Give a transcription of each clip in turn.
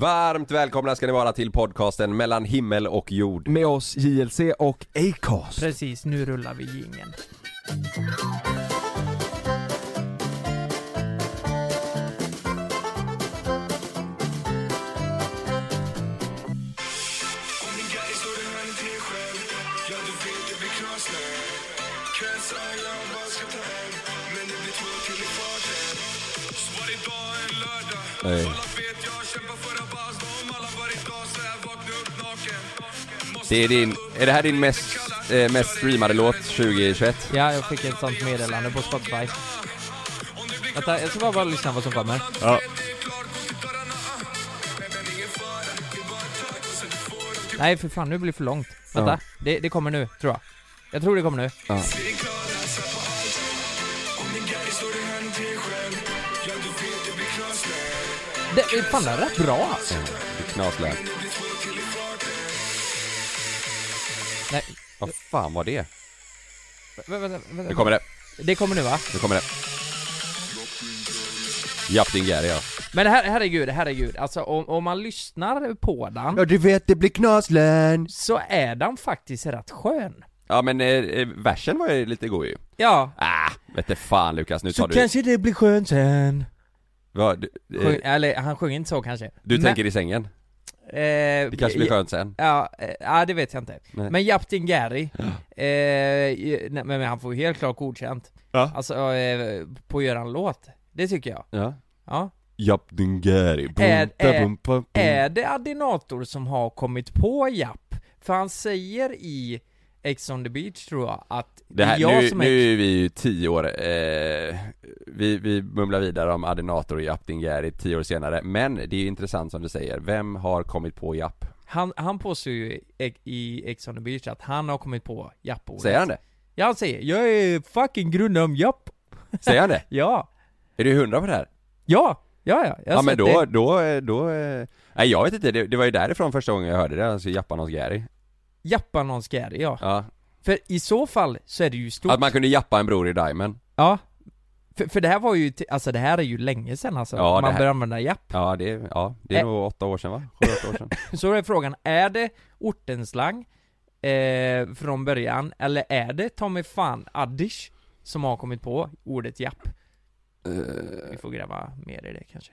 Varmt välkomna ska ni vara till podcasten mellan himmel och jord. Med oss JLC och Acast. Precis, nu rullar vi jingeln. Det är din, är det här din mest, eh, mest streamade låt 2021? Ja, jag fick ett sånt meddelande på Spotify. Vänta, jag ska bara, bara lyssna vad som kommer. Ja. Nej för fan, nu blir det för långt. Vänta, Ja. det, det kommer nu, tror jag. Jag tror det kommer nu. ja. Det, fan det är rätt bra alltså. Det knaslär. Nej, Vad fan var det? vänta, vänta, vänta. Nu kommer det, Det kommer nu va? nu kommer det. Japp din Gary ja. Men här, herregud, herregud. Alltså om, om man lyssnar på den, Ja du vet det blir knaslän. så är den faktiskt rätt skön. Ja men eh, eh, versen var ju lite god ju. Ja, Ah, vete fan Lukas, nu Så tar du... kanske det blir skönt sen. Vad, du, sjung, eh, eller han sjunger inte så kanske. du Men- tänker i sängen? Eh, Det kanske blir skönt sen? Ja, eh, ja det vet jag inte. Nej. Men Japtin Gary, eh, nej, men han får ju helt klart godkänt. Ja. Alltså, eh, på att göra en låt. Det tycker jag. Ja. Ja. Japp din Gary, Är- är-. Är det Adinator som har kommit på Japp? För han säger i Ex on the beach tror jag att Det här, är jag nu, som nu är... är vi ju tio år, eh, vi, vi mumlar vidare om Adinator och Japp din Gary tio år senare Men det är ju intressant som du säger, vem har kommit på Japp? Han, han påstår ju i, i Ex on the beach att han har kommit på Japp-ordet. Säger han det? Ja han säger 'Jag är fucking grundare om Japp' Säger han det? Ja, Är du hundra på det här? ja, ja ja, jag ja men då, det. då, eh, då, eh, nej jag vet inte, det, det var ju därifrån första gången jag hörde det, alltså Jappan hos Gary Jappa någon Gary, ja. Ja, För i så fall så är det ju stort att man kunde jappa en bror i Diamond Ja för, för det här var ju, alltså det här är ju länge sedan alltså, Ja, man här- började använda Japp Ja det, ja, det är Ä- nog åtta år sedan va? Sju, åtta år sedan Så är frågan, är det ortenslang eh, från början, eller är det Tommy fan Addish som har kommit på ordet Japp? Vi får gräva mer i det kanske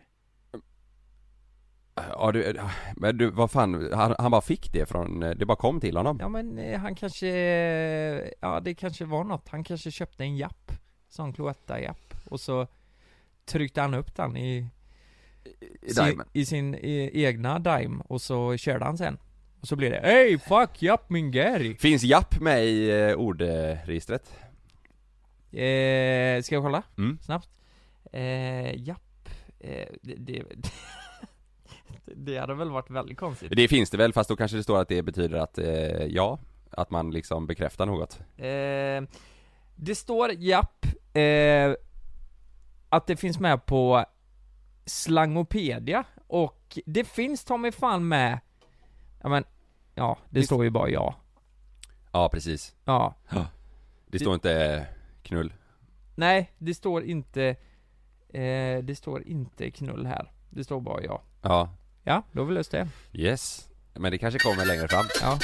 Ja du, men du, vad fan, han, han bara fick det från, det bara kom till honom? Ja men eh, han kanske, ja det kanske var något, han kanske köpte en Japp Sån Cloetta-Japp Och så tryckte han upp den i I sin, i sin e- egna Dime och så körde han sen. Och så blev det 'Hey fuck Japp min Gary' Finns Japp med i eh, ordregistret? eh, Ska jag kolla? Mm. Snabbt. Eh, Japp. Eh, det, det, det hade väl varit väldigt konstigt. Det finns det väl, fast då kanske det står att det betyder att, eh, ja, att man liksom bekräftar något. Eh, det står japp, eh, att det finns med på Slangopedia och det finns ta mig fan med, ja men, ja det står ju bara ja. Ja precis, Ja. det står inte eh, knull Nej, det står inte, eh, det står inte knull här. Det står bara ja. Ja, Ja, då har vi löst det. yes Men det kanske kommer längre fram Ja.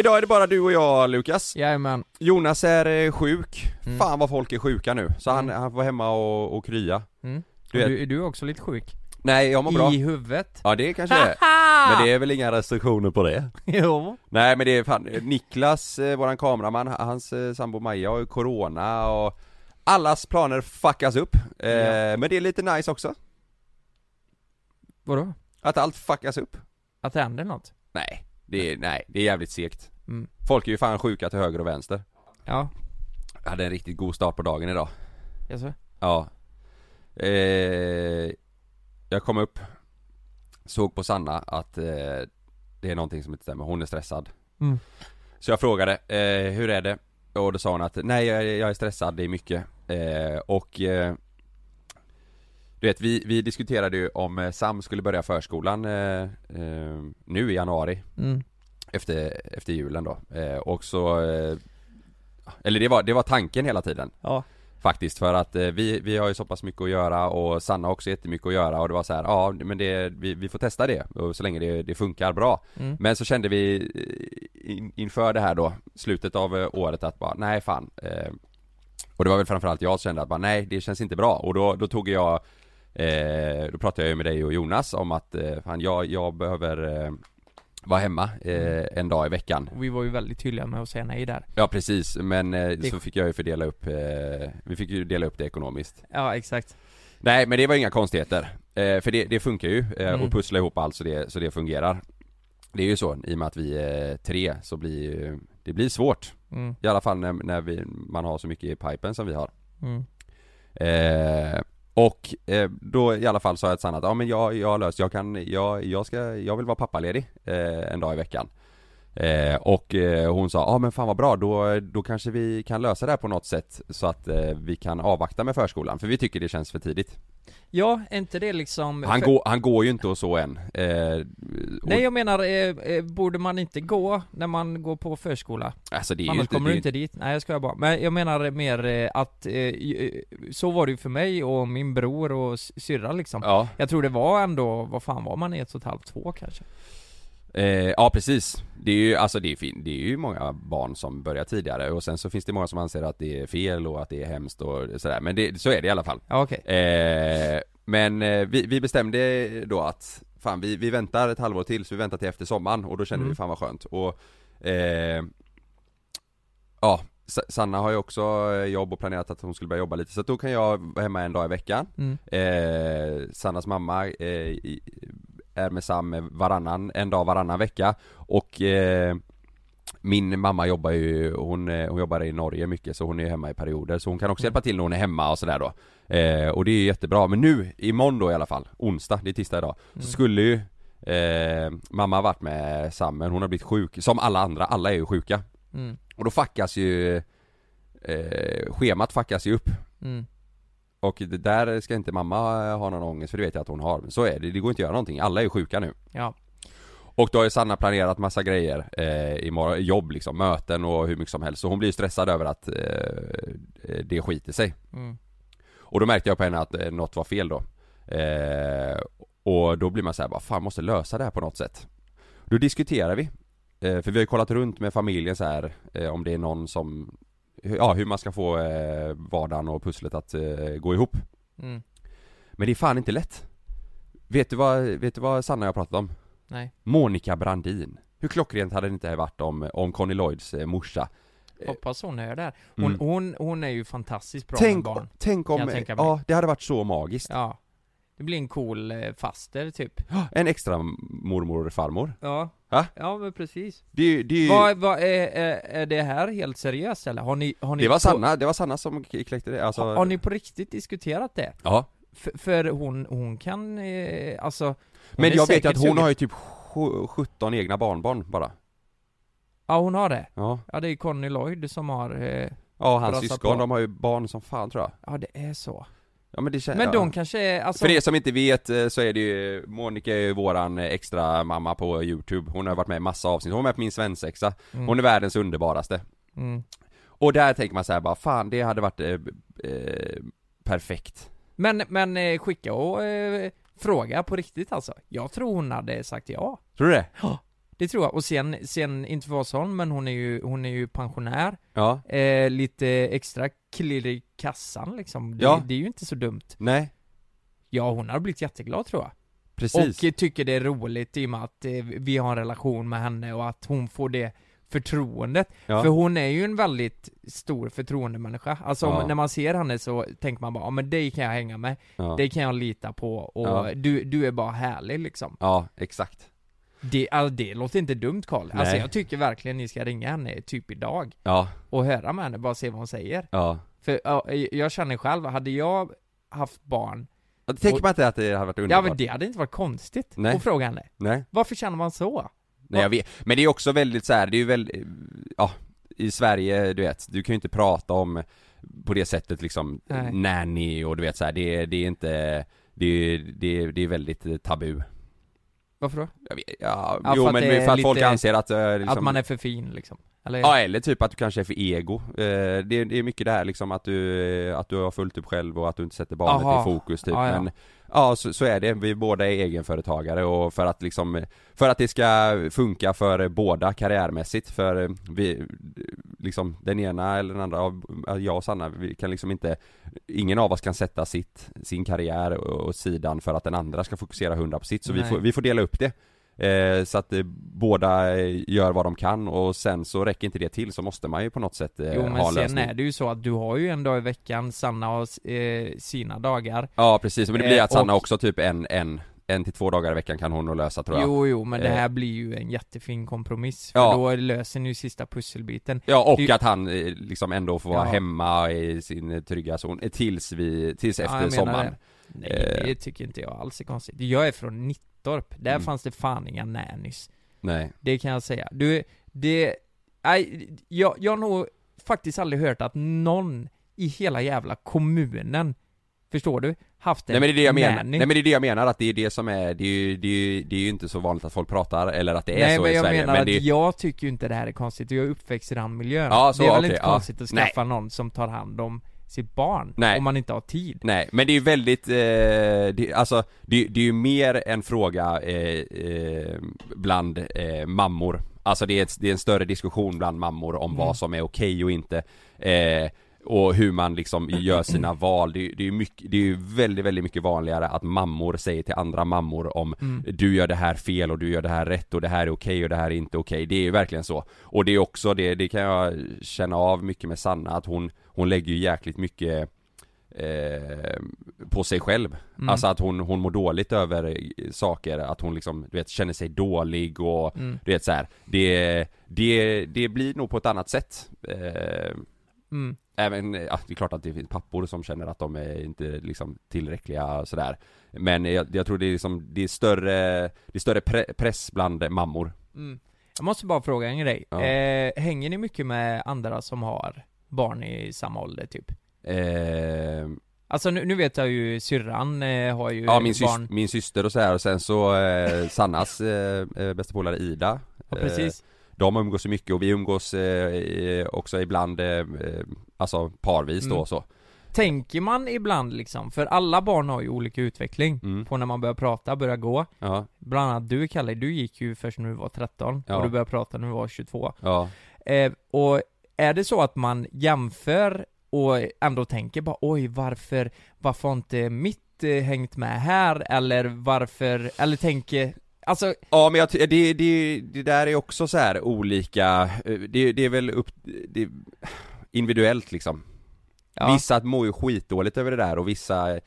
Idag är det bara du och jag Lukas Jajamän. Jonas är eh, sjuk, Mm. fan vad folk är sjuka nu, så han, Mm. han får hemma och, och krya Mm. Du vet- du, är du också lite sjuk? Nej jag mår bra I huvudet? Ja det kanske det är, men det är väl inga restriktioner på det? jo. Nej men det är fan, Niklas, eh, våran kameraman, hans eh, sambo Maja har ju corona och Allas planer fuckas upp, eh, Ja. men det är lite nice också Vadå? Att allt fuckas upp Att det händer något? Nej, det är, nej, det är jävligt segt. Mm. Folk är ju fan sjuka till höger och vänster. Ja, Jag hade en riktigt god start på dagen idag. Jaså? Ja. Eh, Jag kom upp Såg på Sanna att eh, Det är någonting som inte stämmer, hon är stressad. Mm. Så jag frågade, eh, hur är det? Och då sa hon att, nej jag, jag är stressad, det är mycket. Eh, Och eh, Du vet, vi, vi diskuterade ju om eh, Sam skulle börja förskolan eh, eh, Nu i januari Mm. Efter, efter julen då, eh, och så eh, Eller det var, det var tanken hela tiden Ja. Faktiskt för att vi, vi har ju så pass mycket att göra och Sanna har också jättemycket att göra och det var så här, ja men det, vi, vi får testa det och så länge det, det funkar bra Mm. Men så kände vi in, inför det här då, slutet av året att bara, nej fan Och det var väl framförallt jag som kände att bara, nej det känns inte bra och då, då tog jag eh, Då pratade jag ju med dig och Jonas om att, eh, fan jag, jag behöver eh, vara hemma eh, en dag i veckan Och vi var ju väldigt tydliga med att säga nej där. Ja precis, men eh, Det- så fick jag ju fördela upp, eh, vi fick ju dela upp det ekonomiskt Ja, exakt. Nej men det var inga konstigheter, eh, för det, det funkar ju, eh, Mm. och pussla ihop allt så det, så det fungerar Det är ju så, i och med att vi är tre så blir det blir svårt Mm. I alla fall när, när vi, man har så mycket i pipen som vi har Mm. Och eh, då i alla fall sa jag till Sanna att ja men jag, jag har löst, jag kan, jag, jag ska, jag vill vara pappaledig eh, en dag i veckan eh, Och eh, hon sa, ja men fan vad bra, då, då kanske vi kan lösa det här på något sätt Så att eh, vi kan avvakta med förskolan, för vi tycker det känns för tidigt Ja, är inte det liksom... Han, för- går, han går ju inte och så än eh, och, Nej jag menar, eh, eh, borde man inte gå när man går på förskola? Alltså det är Annars inte, kommer det du inte dit. Nej jag skojar bara. Men jag menar mer att, så var det ju för mig och min bror och syrra liksom. Ja, Jag tror det var ändå, vad fan var man, ett och ett halvt, två kanske? Eh, ja precis Det är ju, alltså det är, fin, det är ju många barn som börjar tidigare och sen så finns det många som anser att det är fel och att det är hemskt och sådär Men det, så är det i alla fall Ja okej. Eh, men eh, vi, vi bestämde då att Fan vi, vi väntar ett halvår till så vi väntar till efter sommaren och då kände Mm. vi fan vad skönt och eh, Ja Sa- Sanna har ju också eh, jobb och planerat att hon skulle börja jobba lite så att då kan jag vara hemma en dag i veckan Mm. eh, Sannas mamma eh, i- är med Sam varannan, en dag varannan vecka och eh, min mamma jobbar ju, hon, eh, hon jobbar i Norge mycket så hon är hemma i perioder så hon kan också Mm. hjälpa till när hon är hemma och sådär då eh, Och det är jättebra, men nu, imorgon då i alla fall, onsdag, det är tisdag idag Mm. Så skulle ju eh, Mamma varit med Sam men hon har blivit sjuk, som alla andra, alla är ju sjuka Mm. Och då fuckas ju eh, Schemat fuckas ju upp Mm. Och det där ska inte mamma ha någon ångest för det vet jag att hon har. Men så är det, det går inte att göra någonting. Alla är sjuka nu. Ja. Och då har ju Sanna planerat massa grejer eh, imorgon, jobb liksom, möten och hur mycket som helst. Så hon blir stressad över att eh, det skiter sig. Mm. Och då märkte jag på henne att eh, något var fel då. Eh, och då blir man så här, bara, fan måste lösa det här på något sätt. Då diskuterar vi. Eh, för vi har ju kollat runt med familjen så här eh, om det är någon som Ja, hur man ska få eh, vardagen och pusslet att eh, gå ihop. Mm. Men det är fan inte lätt Vet du vad, vet du vad Sanna och jag pratat om? Nej. Monica Brandin Hur klockrent hade det inte varit om, om Conny Lloyds eh, morsa? Hoppas hon är där. Hon, Mm. hon, hon är ju fantastiskt bra med Tänk, barn. tänk om, ja det hade varit så magiskt Ja. Det blir en cool eh, faster typ. En extra mormor och farmor Ja. Va? Ja men precis. Det, är ju- det, är ju- Vad, vad, är, är, är det här helt seriöst eller? Har ni, har ni det var på, Sanna, det var Sanna som k- kläckte det, alltså har, har ni på riktigt diskuterat det? Ja För, för hon, hon kan, eh, alltså hon Men är jag vet ju säkert att hon sugen. har ju typ sju- 17 egna barnbarn bara Ja hon har det. Ja Ja det är Conny Lloyd som har, eh, Ja, hans Brassa syskon, på. de har ju barn som fan tror jag ja det är så. Ja men det känns, Men ja. de kanske är, alltså För er som inte vet eh, så är det ju, Monica är ju våran extra mamma på youtube Hon har varit med i massa avsnitt, hon var med på min svensexa mm, Hon är världens underbaraste mm. Och där tänker man så här bara, fan det hade varit eh, eh, perfekt Men, men eh, skicka och fråga på riktigt alltså. Jag tror hon hade sagt ja. Tror du det? Det tror jag. Och sen, sen inte för att vara sån, men hon är ju, hon är ju pensionär. Ja, lite extra klirr i kassan liksom. Det, Ja. det är ju inte så dumt. nej, Ja, hon har blivit jätteglad tror jag. precis Och eh, tycker det är roligt i och med att eh, vi har en relation med henne och att hon får det förtroendet. ja. För hon är ju en väldigt stor förtroendemänniska. Alltså om, Ja. när man ser henne så tänker man bara, ja men dig kan jag hänga med, ja. dig kan jag lita på och du, du är bara härlig liksom. ja, exakt Det, alltså, det låter inte dumt Karl. Alltså jag tycker verkligen ni ska ringa henne typ idag Ja, och höra med henne, bara se vad hon säger. ja För ja, jag känner själv, hade jag haft barn, Ja, Tänker Och- man inte att det hade varit ja underbart? men det hade inte varit konstigt Nej. att fråga henne. Nej, Varför känner man så? nej jag vet, men det är också väldigt så här, det är ju väldigt, ja I Sverige, du vet, du kan ju inte prata om på det sättet liksom, Nej. nanny och du vet så här, det, det är inte Det är, det det är väldigt tabu Varför då? Jag vet, ja, Ja, jo för att men för att folk lite- anser att eh, liksom, Att man är för fin liksom? Eller? Ja eller typ att du kanske är för ego. Eh, det, är mycket det här liksom att du, att du har fullt upp själv och att du inte sätter barnet Aha. i fokus typ. Ja, ja. Men ja så, så är det, vi båda är egenföretagare och för att liksom För att det ska funka för båda karriärmässigt för eh, vi Liksom den ena eller den andra jag och Sanna, vi kan liksom inte Ingen av oss kan sätta sitt, sin karriär åt sidan för att den andra ska fokusera hundra på sitt så vi får, vi får dela upp det Eh, så att eh, båda eh, gör vad de kan och sen så räcker inte det till så måste man ju på något sätt eh, Jo ha men en sen lösning. är det ju så att du har ju en dag i veckan, Sanna har eh, sina dagar Ja precis, men det blir att Sanna och- också typ en, en, en till två dagar i veckan kan hon nog lösa tror jag Jo jo, men det här blir ju en jättefin kompromiss, för Ja. då löser ni ju sista pusselbiten Ja och Det- att han liksom ändå får vara Ja. hemma i sin trygga zon tills vi, tills Ja, efter menar sommaren det. Nej det tycker inte jag alls är konstigt. Jag är från Nittorp, där Mm. fanns det fan inga nannys Nej Det kan jag säga. Du, det, nej, jag, jag har nog faktiskt aldrig hört att någon i hela jävla kommunen, förstår du, haft en Nej men det är det jag menar, nanny. nej men det är det jag menar att det är det som är, det är ju, det är ju, det är ju inte så vanligt att folk pratar eller att det är Nej så men i jag Sverige menar men att det jag tycker ju inte det här är konstigt, jag är uppväxt i den miljön. Ja, så, det är väl okej, inte ja. konstigt att skaffa någon som tar hand om sitt barn, Nej. om man inte har tid. Nej, men det är ju väldigt, eh, det, alltså det, det är ju mer en fråga eh, eh, bland eh, mammor Alltså det är, ett, det är en större diskussion bland mammor om Mm. vad som är okej och inte eh, Och hur man liksom gör sina val, det, är- det är ju mycket, det är ju väldigt, väldigt mycket vanligare att mammor säger till andra mammor om Mm. du gör det här fel och du gör det här rätt och det här är okej och det här är inte okej. Det är ju verkligen så. Och det är också det, det kan jag känna av mycket med Sanna att hon, hon lägger ju jäkligt mycket eh, på sig själv. Mm. Alltså att hon, hon mår dåligt över saker, att hon liksom, du vet, känner sig dålig och Mm. du vet så här. Det, det, det blir nog på ett annat sätt. Eh, Mm. Även, ja det är klart att det finns pappor som känner att de är inte liksom tillräckliga sådär Men jag, jag tror det är liksom, det är större, det är större pre- press bland mammor Mm. Jag måste bara fråga en grej. Ja. Eh, hänger ni mycket med andra som har barn i samma ålder typ? eh, Alltså nu, nu vet jag ju syrran eh, har ju Ja min, barn. min syster och så här och sen så eh, Sannas eh, eh, bästa polare Ida Ja, precis. De umgås ju mycket och vi umgås eh, också ibland, eh, eh, alltså parvis då Mm. så Tänker man ibland liksom, för alla barn har ju olika utveckling mm. på när man börjar prata, börjar gå. Ja, Bland annat du Kalle, du gick ju först när du var 13 Ja. och du började prata när du var 22. ja Eh, och är det så att man jämför och ändå tänker bara oj varför, varför har inte mitt eh, hängt med här? Eller varför, eller tänker, alltså Ja men jag det, det, det där är också så här olika, eh, det, det är väl upp, det, individuellt liksom. Ja, Vissa mår ju skitdåligt över det där och vissa eh,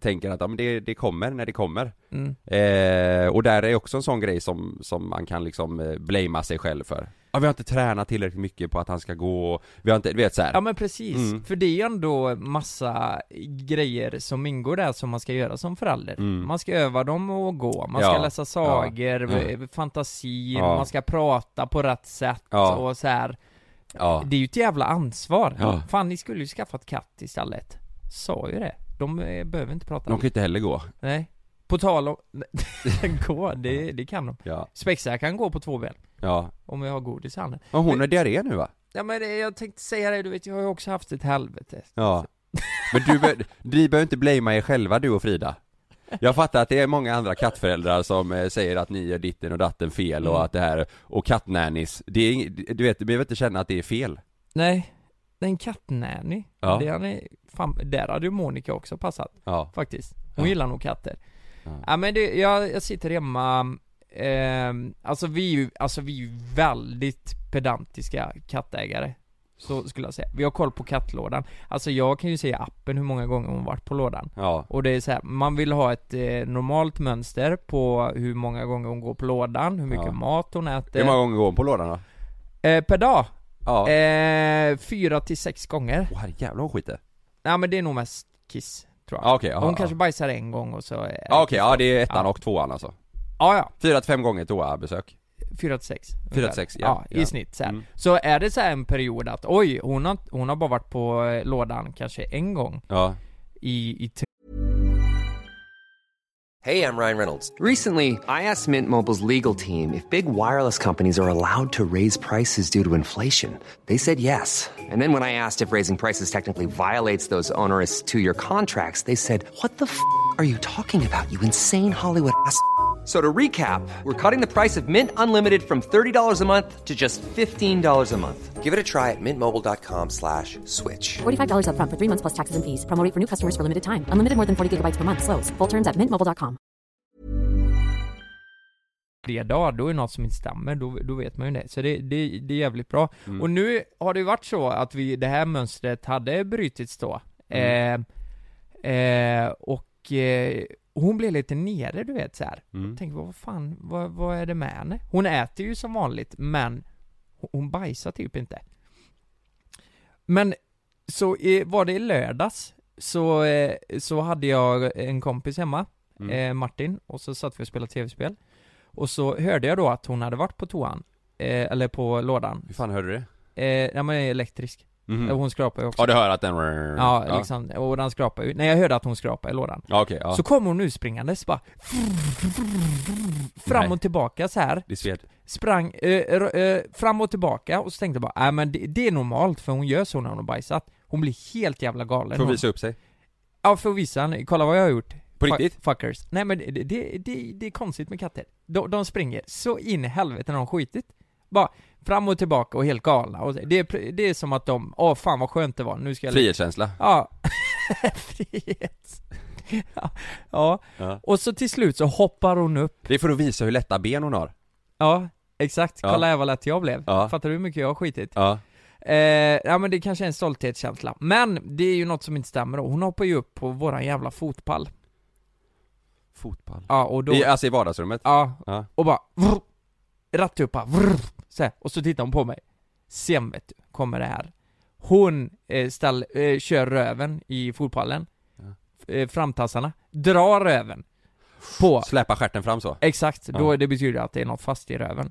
tänker att ja, men det, det kommer när det kommer. Mm, eh, Och där är också en sån grej som, som man kan liksom eh, blamea sig själv för Ja vi har inte tränat tillräckligt mycket på att han ska gå, och vi har inte, du vet så här. ja men precis, Mm. för det är ju ändå massa grejer som ingår där som man ska göra som förälder. Mm. Man ska öva dem att gå, man Ja. ska läsa sagor, Ja. eh, fantasin, Ja. man ska prata på rätt sätt och så här. Det är ju ett jävla ansvar. Ja. Fan, ni skulle ju skaffat katt istället. Sa ju det. De eh, behöver inte prata. de kan inte heller gå Nej. På tal om... gå, det, det kan de. Ja, Spexa kan gå på två ben. Ja Om jag har godis i handen. Och hon har diarré nu va? Ja men det, jag tänkte säga det, du vet jag har ju också haft ett helvete. Ja Men du, be- ni behöver inte blamea er själva du och Frida Jag fattar att det är många andra kattföräldrar som eh, säger att ni gör ditten och datten fel och Mm. att det här, och kattnannies, det är du vet, du behöver inte känna att det är fel Nej. Det är en kattnanny. Ja. Det hade, fan, där hade ju Monica också passat, Ja, faktiskt. Hon Ja. gillar nog katter. Ja. Ja men det, jag, jag sitter hemma, ehm, alltså vi är ju, alltså vi är ju väldigt pedantiska kattägare. Så skulle jag säga. Vi har koll på kattlådan. Alltså jag kan ju se i appen hur många gånger hon varit på lådan. ja, Och det är så här, man vill ha ett eh, normalt mönster på hur många gånger hon går på lådan, hur mycket Ja. mat hon äter. hur många gånger går hon på lådan då? Eh, per dag? Ja, Eh, fyra till sex gånger. Åh herrejävlar hon skiter Nej men det är nog mest kiss, tror jag. Ja okej, ja, hon ja. kanske bajsar en gång och så Ja okej, ja det är ettan och tvåan alltså Ja, ja. Fyra till fem gånger toabesök Fyra till sex. Fyra ungefär. till sex, ja, i ja. snitt så, här. Mm. så är det så här en period att oj, hon har, hon har bara varit på eh, lådan kanske en gång Ja, i, i Hey, I'm Ryan Reynolds. Recently, I asked Mint Mobile's legal team if big wireless companies are allowed to raise prices due to inflation. They said yes. And then when I asked if raising prices technically violates those onerous two year contracts, they said, What the f are you talking about, you insane Hollywood ass? So to recap, we're cutting the price of Mint Unlimited from $30 a month to just $15 a month. Give it a try at mintmobile.com slash switch. $45 upfront for three months plus taxes and fees. Promo rate for new customers for limited time. Unlimited more than 40 gigabytes per month. Slows. Full terms at mintmobile.com. tre dagar, då är något som inte stämmer, då, då vet man ju det. Så det, det, det är jävligt bra. Mm. Och nu har det varit så att vi, det här mönstret hade brutits då. Mm. Eh, eh, och eh, hon blev lite nere du vet så här. Mm. Tänkte vad fan, vad, vad är det med henne? Hon äter ju som vanligt, men hon- bajsar typ inte. Men så i, var det i lördags, så, eh, så hade jag en kompis hemma, Mm. eh, Martin, och så satt vi och spelade tv-spel. Och så hörde jag då att hon hade varit på toan, eh, eller på lådan. Hur fan hörde du det? Eh, ja men jag är elektrisk. Mhm. Eh, Hon skrapar ju också. Ja du hör att den... Ja, liksom, och den skrapar ju. Nej jag hörde att hon skrapade i lådan. Ja okej, ja. Så kommer hon nu springandes bara Fram och tillbaka så här Det sved. Sprang, eh, eh, fram och tillbaka och så tänkte jag bara, nej men det, det är normalt för hon gör så när hon har bajsat Hon blir helt jävla galen Får hon. visa upp sig. Ja för att visa kolla vad jag har gjort På riktigt? Fuckers. Nej men det, det, det, det är konstigt med katter. De, de springer så in i helvete när de skitit. Bara fram och tillbaka och helt galna. Och det, är, det är som att de, åh fan vad skönt det var, nu ska jag... Frihetskänsla. Ja. Frihet. ja. ja. Ja. Och så till slut så hoppar hon upp. Det är för att visa hur lätta ben hon har. Ja, exakt. Ja. Kolla här vad lätt jag blev. Ja. Fattar du hur mycket jag har skitit? Ja. Eh, ja men det kanske är en stolthetskänsla. Men det är ju något som inte stämmer då. Hon hoppar ju upp på våran jävla fotpall. Fotboll. Ja, och då... I, alltså i vardagsrummet? Ja, Ja. och bara vrr, Rattuppa, vrr, så här, och så tittar hon på mig. Sen vet du, kommer det här. Hon eh, ställ, eh, kör röven i fotbollen. Eh, Framtassarna, drar röven. På, Släpa stjärten fram så? exakt, då Ja. det betyder att det är något fast i röven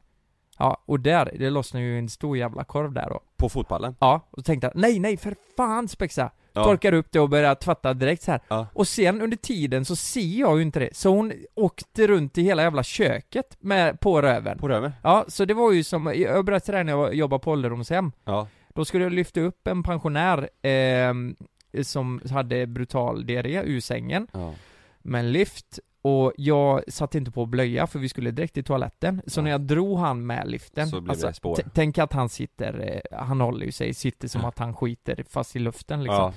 Ja, och där, det lossnar ju en stor jävla korv där då På fotbollen? Ja, och så tänkte jag, nej nej för fan spexa! Ja. Torkar upp det och börjar tvätta direkt så här. Ja. Och sen under tiden så ser jag ju inte det, så hon åkte runt i hela jävla köket med, på röven På röven? Ja, så det var ju som, jag berättade det när jag jobbade på ålderdomshem Ja. Då skulle jag lyfta upp en pensionär ehm, som hade brutal diarré ur sängen Ja. med en lift och jag satt inte på blöja för vi skulle direkt till toaletten, så Ja. när jag drog han med liften alltså, Så det spår. Tänk att han sitter, eh, han håller ju sig, sitter som att han skiter fast i luften liksom ja.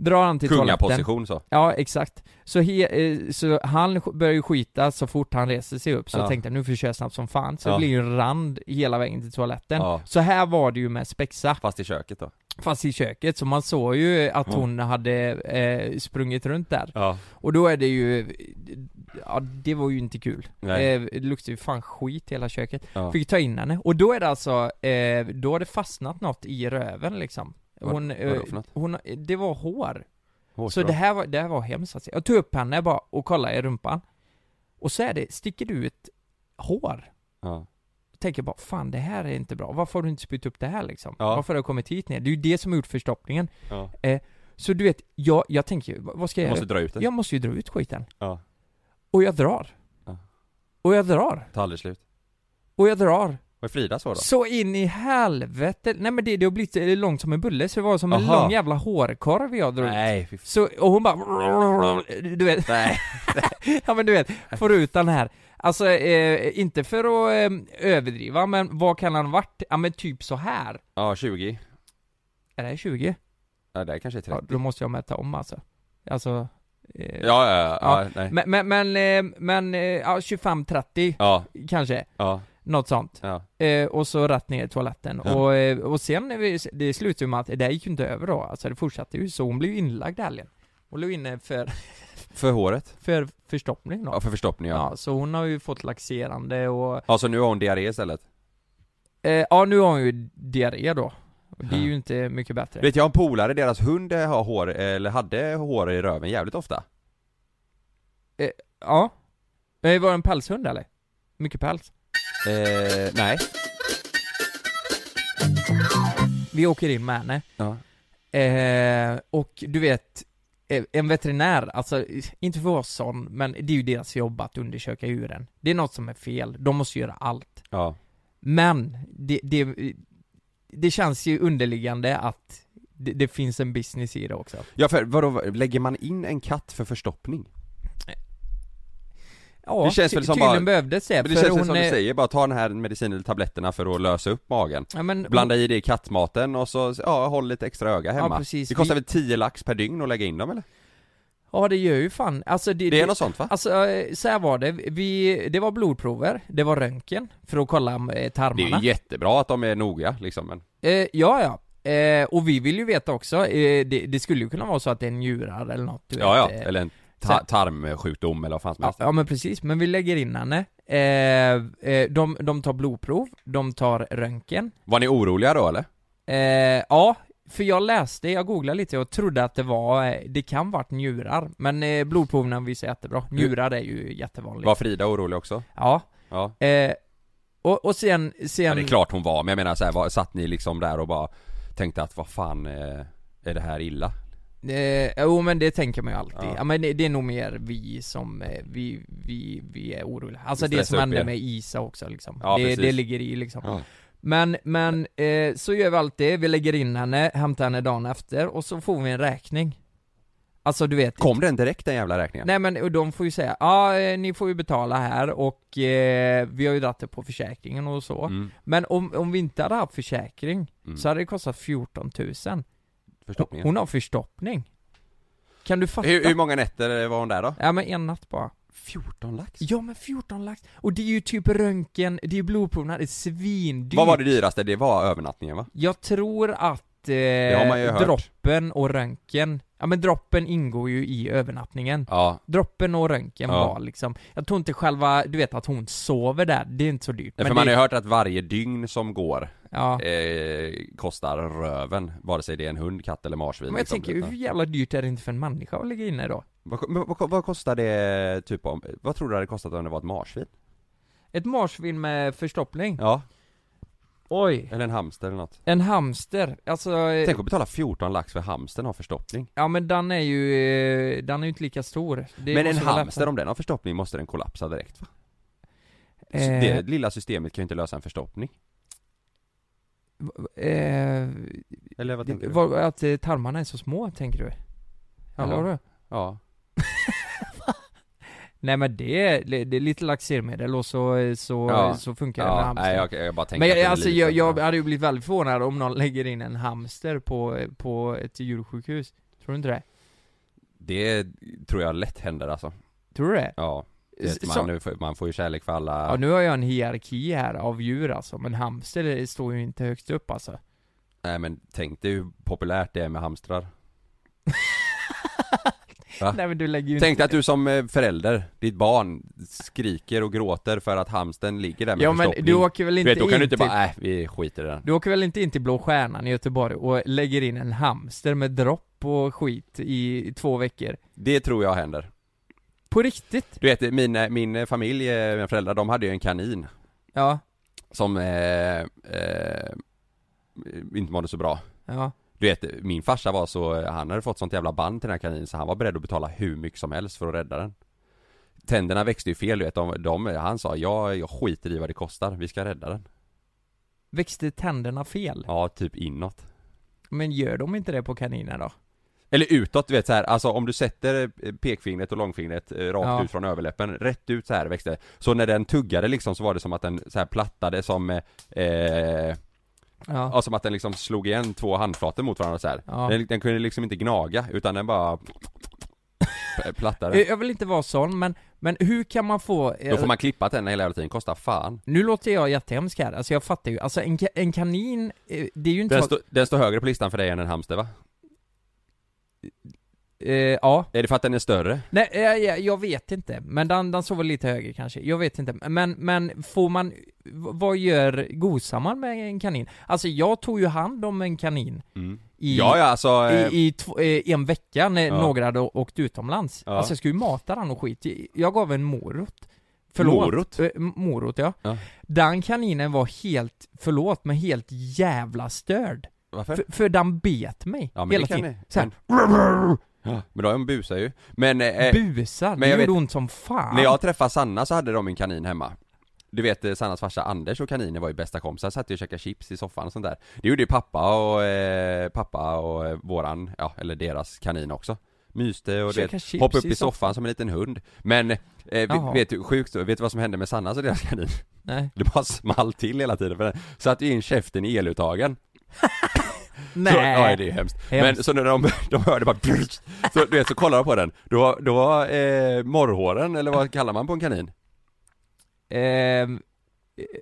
Drar han till toaletten Kungaposition så. Ja, exakt. Så, he, eh, så han börjar ju skita så fort han reser sig upp, så Ja. jag tänkte nu får jag köra snabbt som fan, så Ja. det blir ju en rand hela vägen till toaletten. Ja. Så här var det ju med Spexa, Fast i köket då. fast i köket, så man såg ju att hon hade eh, sprungit runt där. Ja. Och då är det ju, ja det var ju inte kul. Eh, det luktade ju fan skit i hela köket. Ja. Fick ta in henne, och då är det alltså, eh, då har det fastnat något i röven liksom. Vad- Hon, vadå eh, för något? hon, det var hår. Så Hårstrå. det här var, det här var hemskt alltså. Jag tog upp henne bara och kollade i rumpan Och så är det, sticker du ut hår? Ja. Jag tänker bara, fan det här är inte bra, varför har du inte spytt upp det här liksom? Ja. Varför har du kommit hit ner? Det är ju det som har gjort förstoppningen Ja. Så du vet, jag, jag tänker ju, vad vad ska jag Jag måste göra? dra ut det. Jag måste ju dra ut skiten Ja. Och jag drar Ja. Och jag drar Tar aldrig slut. Och jag drar Vad är Frida så då? Så in i helvete, nej men det, det har blivit eh, långt som en bulle så det var som en Aha. lång jävla hårkorv jag drog Nej, fy Så, och hon bara Du vet Nej. Ja men du vet, får ut den här Alltså, eh, inte för att eh, överdriva, men vad kan han varit? Ja men typ så här Ja, 20. Är det 20? Ja, det är kanske är 30. Ja, då måste jag mäta om alltså Alltså eh, Ja, ja, ja, nej. Men, men, men, eh, men eh, ja, 25-30 Ja, kanske, ja, något sånt ja. eh, Och så rätt ner i toaletten, Ja. och, eh, och sen, när vi, det slutade ju med att det där gick ju inte över då, alltså det fortsatte ju, så hon blev ju inlagd helgen Hon låg inne för, För håret? för förstoppning då Ja, för förstoppning ja. Ja, så hon har ju fått laxerande och Ja, så nu har hon diarré istället? eh, Ja, nu har hon ju diarré då Det är ju inte mycket bättre. Vet jag en polare, deras hund eh, har hår, eller hade hår i röven jävligt ofta. Ja. Eh, Var det en pälshund eller? Mycket päls? Eh, nej. Vi åker in med henne. Ja. Eh, Och du vet eh, en veterinär, alltså inte för oss sån, men det är ju deras jobb att undersöka djuren. Det är något som är fel, de måste göra allt. Ja. Men, det, det, det känns ju underliggande att det, det finns en business i det också. Ja för vadå, lägger man in en katt för förstoppning? Ja, Det känns väl som tydligen bara- behövdes det, Men det känns väl hon som du är- säger, bara ta den här medicinen eller tabletterna för att lösa upp magen Ja, men, Blanda i det i kattmaten och så, ja håll lite extra öga hemma Ja, precis. Det kostar Vi- väl 10 lax per dygn att lägga in dem eller? Ja det gör ju fan, alltså det, Det är något sånt va? Alltså, eh, så här var det, vi, det var blodprover, det var röntgen för att kolla eh, Det är tarmarna ju jättebra att de är noga liksom men eh, Ja ja, eh, och vi vill ju veta också, eh, det, det skulle ju kunna vara så att det är njurar eller något du Ja ja, vet, eh, eller en ta- tarmsjukdom eller vad fan som Ja, helst ja men precis, men vi lägger in henne. De, de tar blodprov, de tar röntgen. Var ni oroliga då eller? Eh, ja, för jag läste, jag googlade lite och trodde att det var, eh, det kan varit njurar. Men eh, blodproven visar jättebra. Njurar är ju jättevanligt. Var Frida orolig också? Ja. Ja Eh, och, och sen, sen... Ja det är klart hon var, men jag menar så här, var, satt ni liksom där och bara tänkte att vad fan, eh, är det här illa? Eh, jo men det tänker man ju alltid. Ja. Ja, men det, det är nog mer vi som, eh, vi, vi, vi är oroliga. Alltså Det som hände med Isa också liksom. Ja, det, precis. det ligger i liksom. Men, men, eh, så gör vi alltid, vi lägger in henne, hämtar henne dagen efter och så får vi en räkning. Alltså du vet Kom den direkt den jävla räkningen? Nej men och de får ju säga, ja eh, ni får ju betala här och eh, vi har ju dragit det på försäkringen och så. Mm, Men om, om vi inte hade haft försäkring mm. så hade det kostat 14 000. Förstoppningen Hon har förstoppning. Kan du fatta? hur, hur många nätter var hon där då? Ja men en natt bara. 14 lax? Ja men 14 lax. Och det är ju typ röntgen, det är ju blodproverna, det är svindyrt. Vad var det dyraste? Det var övernattningen va? Jag tror att eh, droppen och röntgen, ja men droppen ingår ju i övernattningen. Ja, Droppen och röntgen Ja. var liksom, jag tror inte själva, du vet att hon sover där, det är inte så dyrt. för Men man det, har ju hört att varje dygn som går ja. eh, kostar röven, vare sig det är en hund, katt eller marsvin Men jag liksom. tänker, hur jävla dyrt är det inte för en människa att ligga inne då? Vad, vad, vad kostar det typ om, vad tror du det hade kostat om det var ett marsvin? Ett marsvin med förstoppning? Ja, Oj! eller en hamster eller något En hamster, alltså... eh, Tänk att betala 14 lax för hamstern har förstoppning Ja men den är ju, eh, den är ju inte lika stor. Det Men en hamster lättare. om den har förstoppning måste den kollapsa direkt va? Eh, Det lilla systemet kan ju inte lösa en förstoppning eh, Eller vad tänker du? att eh, tarmarna är så små, tänker du? Ja. Eller vadå? Ja, Nej men det är, det är lite laxermedel och så, så, Ja. så funkar det med ja hamster. nej jag, jag bara men jag, alltså jag, jag hade ju blivit väldigt förvånad om någon lägger in en hamster på, på ett djursjukhus. Tror du inte det? Det tror jag lätt händer alltså Tror du det? Ja, det, man, man får ju kärlek för alla Ja nu har jag en hierarki här av djur alltså, men hamster står ju inte högst upp alltså. Nej men tänk dig hur populärt det är med hamstrar Va? Nej men du lägger ju Tänk inte... att du som eh, förälder, ditt barn skriker och gråter för att hamsten ligger där med Ja men du åker väl Du inte vet, då kan in du inte bara, äh, vi skiter i den Du åker väl inte in till Blå Stjärnan i Göteborg och lägger in en hamster med dropp och skit i två veckor? Det tror jag händer På riktigt? Du vet, min, min familj, eh, mina föräldrar, de hade ju en kanin Ja, som eh, eh, inte mådde så bra ja. Du vet, min farsa var så, han hade fått sånt jävla band till den här kaninen så han var beredd att betala hur mycket som helst för att rädda den Tänderna växte ju fel du vet, de, de, han sa jag, jag skiter i vad det kostar, vi ska rädda den Växte tänderna fel? Ja, typ inåt Men gör de inte det på kaniner då? Eller utåt, du vet så här, alltså om du sätter eh, pekfingret och långfingret eh, rakt Ja. ut från överläppen, rätt ut så här växte det. Så när den tuggade liksom så var det som att den så här plattade som eh, eh, Ja. Ja, som att den liksom slog igen två handflator mot varandra så här. Ja. Den, den kunde liksom inte gnaga, utan den bara plattade. Eh, Jag vill inte vara sån, men, men hur kan man få... eh, Då får man klippa tänderna hela jävla tiden, kostar fan. Nu låter jag jättehemsk här, alltså jag fattar ju, alltså en, en kanin, eh, det är ju inte Den, så stå, den står högre på listan för dig än en hamster va? Eh, ja. Är det för att den är större? Nej, eh, jag, jag vet inte, men den, den sover lite högre kanske, jag vet inte, men, men får man, vad gör, gosar man med en kanin? Alltså jag tog ju hand om en kanin i, Ja ja alltså, eh, i, i tv- eh, en vecka när Ja. några hade åkt utomlands. Ja. Alltså jag skulle ju mata den och skit. Jag gav en morot. Förlåt. Morot? M- morot ja. Ja. Den kaninen var helt, förlåt, men helt jävla störd. varför? För, för den bet mig ja hela tiden. ni. Men, Ja, Men de busar ju. Men, eh, Busar, men det jag gjorde vet- ont som fan. när jag träffade Sanna så hade de en kanin hemma. Du vet eh, Sannas farsa Anders och kaninen var ju bästa kompisar, satt ju och käkade chips i soffan och sånt där. Det gjorde ju pappa och, eh, pappa och eh, våran, ja eller deras kanin också. Myste och Käka det, chips hoppade upp i i soffan som en liten hund. Men, eh, Jaha. vet du, sjukt, vet du vad som hände med Sannas och deras kanin? Nej. Det bara small till hela tiden för den satte ju in käften i eluttagen. Nej. Så, ja det är hemskt. Men Hemskt. så när de, de hörde bara så du vet så kollar de på den, då, var- då var eh, morrhåren, eller vad kallar man på en kanin? Ehm,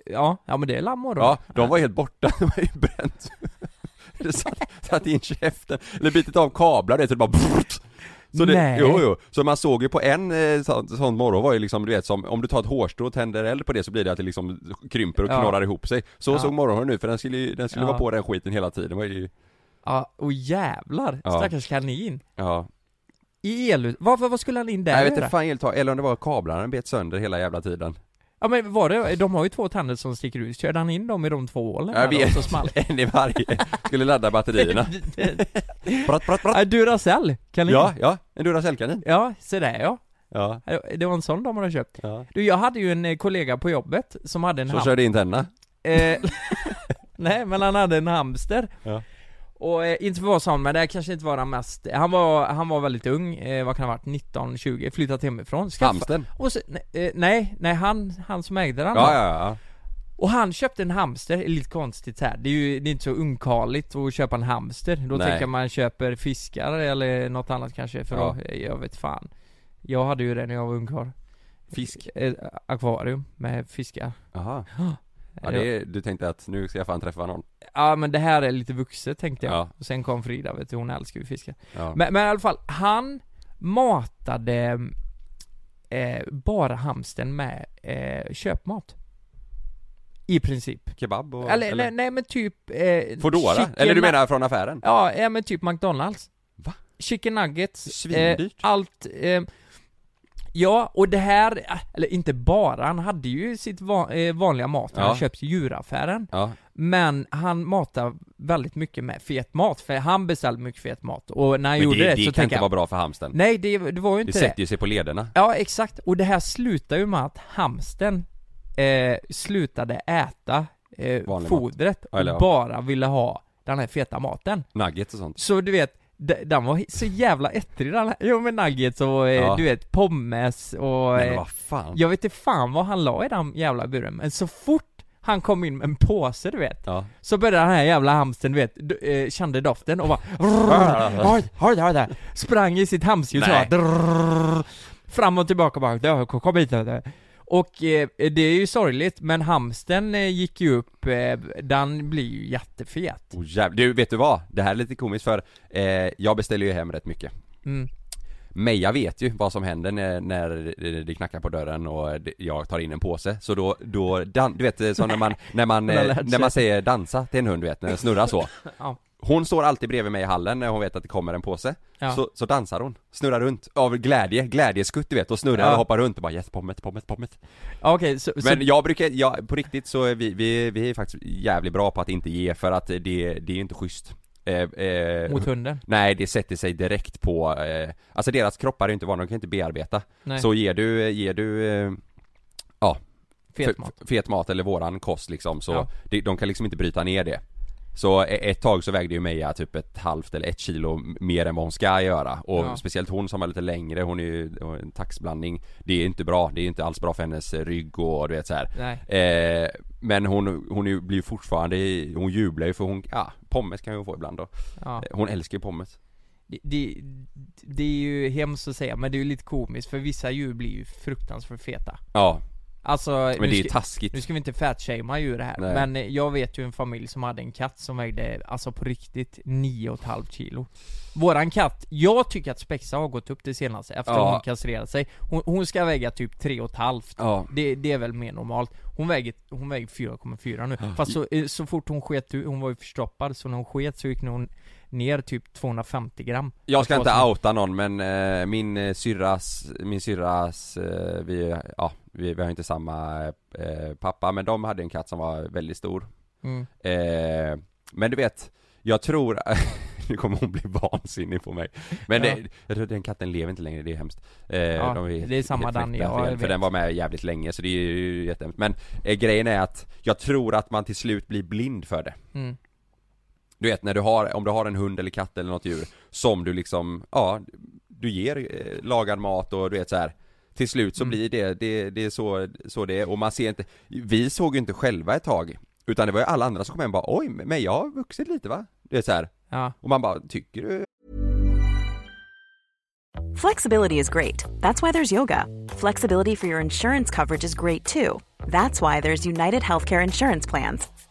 ja, ja men det är lammor då. Ja, de var helt borta, de var ju bränt Det satt, satt in käften, eller bitit av kablar det så det bara så det, Nej. Jo jo, så man såg ju på en eh, sån, sån morgon var ju liksom du vet som, om du tar ett hårstrå och tänder eld på det så blir det att det liksom krymper och Ja. knorrar ihop sig Så Ja. såg morgonhåren ut för den skulle den skulle Ja. vara på den skiten hela tiden, det var ju, Ja, och jävlar, Ja. stackars kanin. ja I el... Varför, vad skulle han in där Nej, jag vet inte fan helt eller om det var kablarna den bet sönder hela jävla tiden Ja men var det, de har ju två tänder som sticker ut, körde han in dem i de två hålen? Jag då, vet, så small en i varje, skulle ladda batterierna Pratt, pratt, pratt. Duracell, kanin. Ja, ja, en Duracell-kanin Ja, se där ja. Ja, Det var en sån de hade köpt. ja Du, jag hade ju en eh, kollega på jobbet som hade en Så ham- körde in tänderna Eh, nej, men han hade en hamster. Ja. Och eh, inte för att vara sån, men det här kanske inte var den mest, han var, han var väldigt ung, eh, vad kan det ha varit, 19, 20, flyttat hemifrån, skaffa- Hamsten? Och så, nej, eh, nej, nej, han, han som ägde den Ja, ja, ja Och han köpte en hamster, lite konstigt här. det är ju det är inte så ungkarligt att köpa en hamster Då Nej. tänker man köper fiskar eller något annat kanske för Ja. att, jag vet fan Jag hade ju det när jag var ungkarl Fisk? Ett akvarium med fiskar Jaha Ja det är, du tänkte att nu ska jag fan träffa någon Ja men det här är lite vuxet tänkte jag. Ja. Och sen kom Frida vet du, hon älskar ju fiskar. Ja, Men, men i alla fall, han matade eh, bara hamsten med eh, köpmat. I princip. Kebab och, eller, Nej, nej men typ... Eh, Foodora? Eller du menar från affären? Ja, ja men typ McDonalds. Va? Chicken nuggets. Svindyrt. Eh, allt. Eh, ja, och det här, eller inte bara, han hade ju sitt eh, vanliga mat han Ja. köpt i djuraffären. Ja, Men han matar väldigt mycket med fet mat, för han beställde mycket fet mat. Och när han men gjorde det, det, det så kan tänkte inte jag vara bra för hamsten Nej, det, det var ju Det inte det. sätter ju sig på lederna Ja, exakt. Och det här slutar ju med att hamsten eh, slutade äta eh, Vanlig fodret och Eller ja. bara ville ha den här feta maten. Nuggets och sånt Så du vet, den var så jävla ettrig den här, jo med nuggets och eh, Ja. du vet pommes och... Men eh, vad fan jag vet inte fan vad han la i den jävla buren, men så fort han kom in med en påse du vet, Ja, så började den här jävla hamsten du vet, eh, kände doften och bara. Sprang i sitt hamsterhjul så Fram och tillbaka bara, "Ja, kom hit nu." Och eh, det är ju sorgligt, men hamsten eh, gick ju upp, eh, den blir ju jättefet oh, jävlar. Du, vet du vad? Det här är lite komiskt för eh, jag beställer ju hem rätt mycket mm. Meja vet ju vad som händer när, när det knackar på dörren och jag tar in en påse, så då, då dan, du vet som när man, när man, eh, när man säger dansa till en hund du vet, när den snurrar så Ja. Hon står alltid bredvid mig i hallen när hon vet att det kommer en påse Ja. så, så dansar hon, snurrar runt av glädje, glädjeskutt du vet och snurrar Ja. och hoppar runt och bara yes, pommet, pommet, pommet Okej, så, så Men jag brukar, jag, på riktigt så är vi, vi, vi är faktiskt jävligt bra på att inte ge för att det, det är ju inte schysst eh, eh, mot hunden? Nej det sätter sig direkt på, eh, alltså deras kroppar är ju inte vana, de kan inte bearbeta Nej, Så ger du, ger du eh, fet f- mat fet mat eller våran kost liksom så Ja. det, de kan liksom inte bryta ner det Så e- ett tag så vägde ju Meja typ ett halvt eller ett kilo mer än vad hon ska göra. Och Ja. speciellt hon som är lite längre, hon är ju en taxblandning. Det är inte bra, det är inte alls bra för hennes rygg och du vet så Eh, men hon, hon är blir fortfarande, hon jublar ju för hon, ja, pommes kan hon få ibland då. Ja. Eh, Hon älskar ju pommes. Det, det, det är ju hemskt att säga, men det är ju lite komiskt för vissa djur blir ju fruktansvärt feta. Ja, Alltså, men nu det är ju taskigt. Nu ska vi inte fatshamea djur här, Nej. men jag vet ju en familj som hade en katt som vägde, alltså på riktigt, 9,5 kilo. Våran katt, jag tycker att Spexa har gått upp det senaste efter Ja. hon kastrerat sig. Hon, hon ska väga typ 3,5 Ja, det, det är väl mer normalt. Hon väger, hon väger 4,4 nu, fast så, eh, så fort hon sket hon var ju förstoppad, så när hon sket så gick hon ner typ 250 gram. Jag ska Att inte outa någon men eh, min eh, syrras, min syrras, eh, vi, ja, vi, vi har inte samma eh, pappa men de hade en katt som var väldigt stor mm. eh, Men du vet, jag tror, nu kommer hon bli vansinnig på mig Men Ja. det, jag tror den katten lever inte längre, det är hemskt eh, Ja, de det är samma ja, jag För vet. den var med jävligt länge så det är ju jättehemskt Men eh, grejen är att jag tror att man till slut blir blind för det Mm. Du vet när du har, om du har en hund eller katt eller något djur Som du liksom, ja Du ger eh, lagad mat och du vet så här. Till slut så Mm. blir det, det, det är så, så det är och man ser inte Vi såg ju inte själva ett tag Utan det var ju alla andra som kom hem och bara oj men jag har vuxit lite va? Du vet så här. Ja. Och man bara, tycker du? Flexibility is great. That's why there's yoga. Flexibility for your insurance coverage is great too. That's why there's United Healthcare Insurance Plans.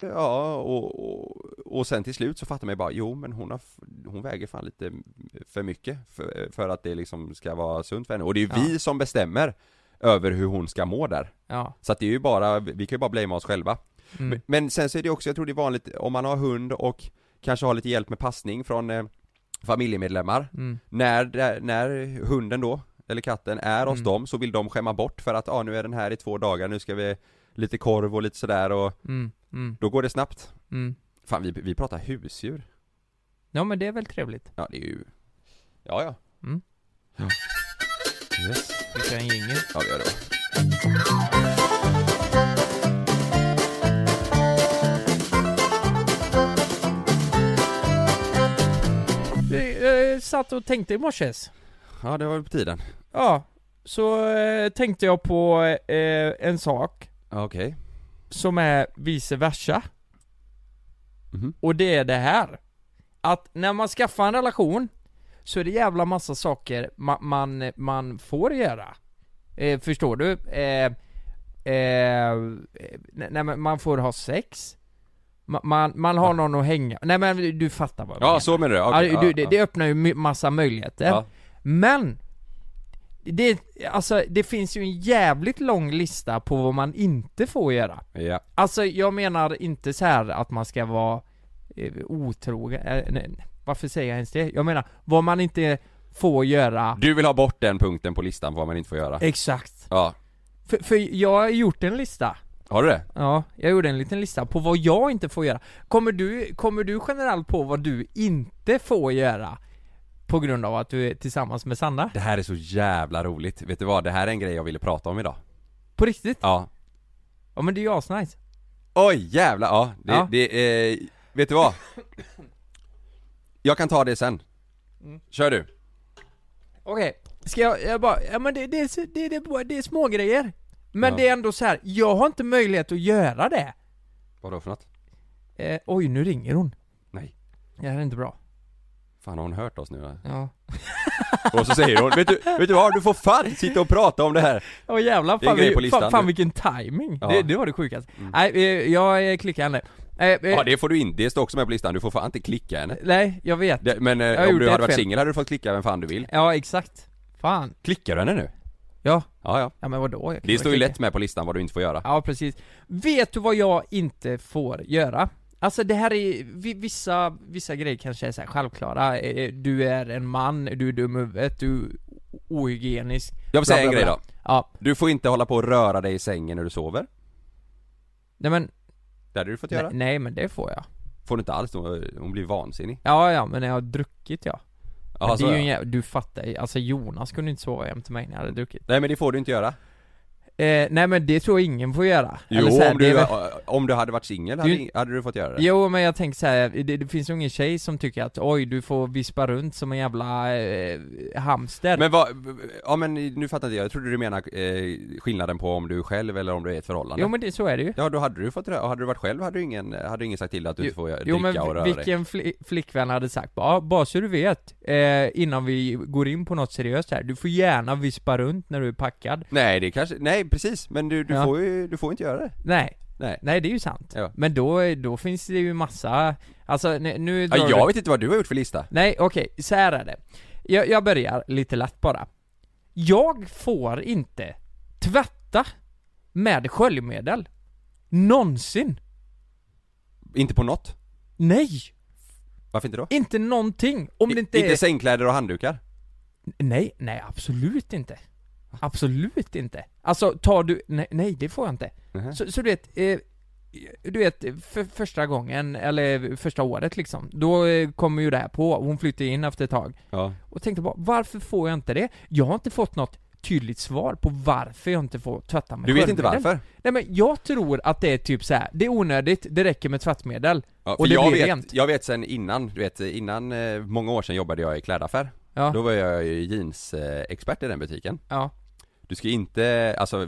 Ja, och, och, och sen till slut så fattar man ju bara, jo men hon har, hon väger fan lite för mycket för, för att det liksom ska vara sunt för henne. Och det är ju Ja. vi som bestämmer över hur hon ska må där. Ja. Så att det är ju bara, vi kan ju bara blamea oss själva. Mm. Men, sen så är det också, jag tror det är vanligt, om man har hund och kanske har lite hjälp med passning från eh, familjemedlemmar Mm. när, när hunden då, eller katten, är hos Mm. dem så vill de skämma bort för att ah, nu är den här i två dagar, nu ska vi lite korv och lite sådär och Mm. Mm. då går det snabbt. Mm. Fan vi, vi pratar husdjur. Ja men det är väl trevligt. Ja det är ju, ja ja. Mm. Ja. Yes. Vi kör en jingel. Ja vi gör det. Jag eh, satt och tänkte i morses. Ja det var väl på tiden. Ja, så eh, tänkte jag på eh, en sak Okej. som är vice versa. Mhm. Och det är det här. Att när man skaffar en relation så är det jävla massa saker man, man, man får göra. Eh, förstår du? Eh, eh, nej men man får ha sex. Man, man, har någon att hänga Nej men du fattar vad jag menar. Ja så menar du? Okej, ja, du, det, det öppnar ju massa möjligheter. Ja. Men det, alltså, det finns ju en jävligt lång lista på vad man inte får göra. Ja. Alltså jag menar inte så här att man ska vara eh, otrogen, eh, nej, varför säger jag ens det? Jag menar vad man inte får göra Du vill ha bort den punkten på listan på vad man inte får göra? Exakt. Ja. För, för jag har gjort en lista. Har du det? Ja, jag gjorde en liten lista på vad jag inte får göra. Kommer du, kommer du generellt på vad du inte får göra? På grund av att du är tillsammans med Sanna? Det här är så jävla roligt. Vet du vad? Det här är en grej jag ville prata om idag. På riktigt? Ja. Ja men det är ju asnice. Oj jävlar, ja. Det, Ja. det eh, vet du vad? Jag kan ta det sen. Mm. Kör du. Okej, ska jag, jag bara, ja men det, det, det, det, det är små grejer. Men Ja. det är ändå så här. jag har inte möjlighet att göra det. Vadå för något? Eh, oj, nu ringer hon. Nej. Det här är inte bra. Fan har hon hört oss nu? Ja. Och så säger hon, vet du, vet du vad? Du får fan sitta och prata om det här. Åh jävlar, Det är en fan, vi- på listan fan, fan vilken timing. Ja. Det, det var det sjukaste. Mm. Nej, eh, jag eh, klickar henne. Eh, Ja det får du inte, det står också med på listan. Du får fan inte klicka henne. Nej, jag vet. Det, men Jag om du hade varit singel hade du fått klicka vem fan du vill. Ja, exakt. Fan. Klickar du henne nu? Ja. Ja ja. Ja men vadå? Det står ju lätt med på listan vad du inte får göra. Ja, precis. Vet du vad jag inte får göra? Alltså det här är, vi- vissa, vissa grejer kanske är så självklara. Eh, Du är en man, du är dum huvudet, du är ohygienisk. Jag vill säga en grej då. Ja. Du får inte hålla på och röra dig i sängen när du sover. Nej men, Det hade du fått nej, göra. nej men det får jag. får du inte alls, hon, blir vansinnig Ja, ja, men när jag har druckit ja. Men det är ju en ja. jävla, du fattar ju, alltså Jonas kunde inte sova till mig när jag hade druckit. Nej men det får du inte göra Eh, nej men det tror jag ingen får göra. Jo här, om, det du, väl- om du hade varit singel hade, Du- hade du fått göra det. Jo men jag tänker så här, det, det finns ju ingen tjej som tycker att oj du får vispa runt som en jävla eh, hamster. Men vad, ja men nu fattar inte jag, jag trodde du menar eh, skillnaden på om du är själv eller om du är i ett förhållande. Jo men det, så är det ju. Ja då hade du fått rö- hade du varit själv hade du ingen, hade ingen sagt till dig att du inte får göra- Jo dricka men och röra dig. vilken fli, flickvän hade sagt bara, bara så du vet, eh, innan vi går in på något seriöst här, du får gärna vispa runt när du är packad. Nej det kanske, nej precis, men du, du Ja. får ju, du får inte göra det Nej, Nej nej det är ju sant Ja. Men då, då finns det ju massa, alltså nu, ja, du- Jag vet inte vad du har gjort för lista Nej, okej, så här är det. Jag, jag börjar lite lätt bara. Jag får inte tvätta med sköljmedel. Någonsin. Inte på något? Nej! Varför inte då? Inte någonting. Om det inte inte är... sängkläder och handdukar? Nej, nej absolut inte. Absolut inte. Alltså tar du, nej, nej det får jag inte. Mhm. Så, så du vet, eh, du vet, för första gången, eller första året liksom, då eh, kommer ju det här på, hon flyttar in efter ett tag. Ja Och tänkte bara, varför får jag inte det? Jag har inte fått något tydligt svar på varför jag inte får tvätta med Du vet inte varför? Nej men jag tror att det är typ så här. det är onödigt, det räcker med tvättmedel. Ja, Och det jag blir vet, rent. jag vet sen innan, du vet innan, eh, många år sedan jobbade jag i klädaffär Ja, Då var jag ju jeansexpert i den butiken ja, Du ska inte, alltså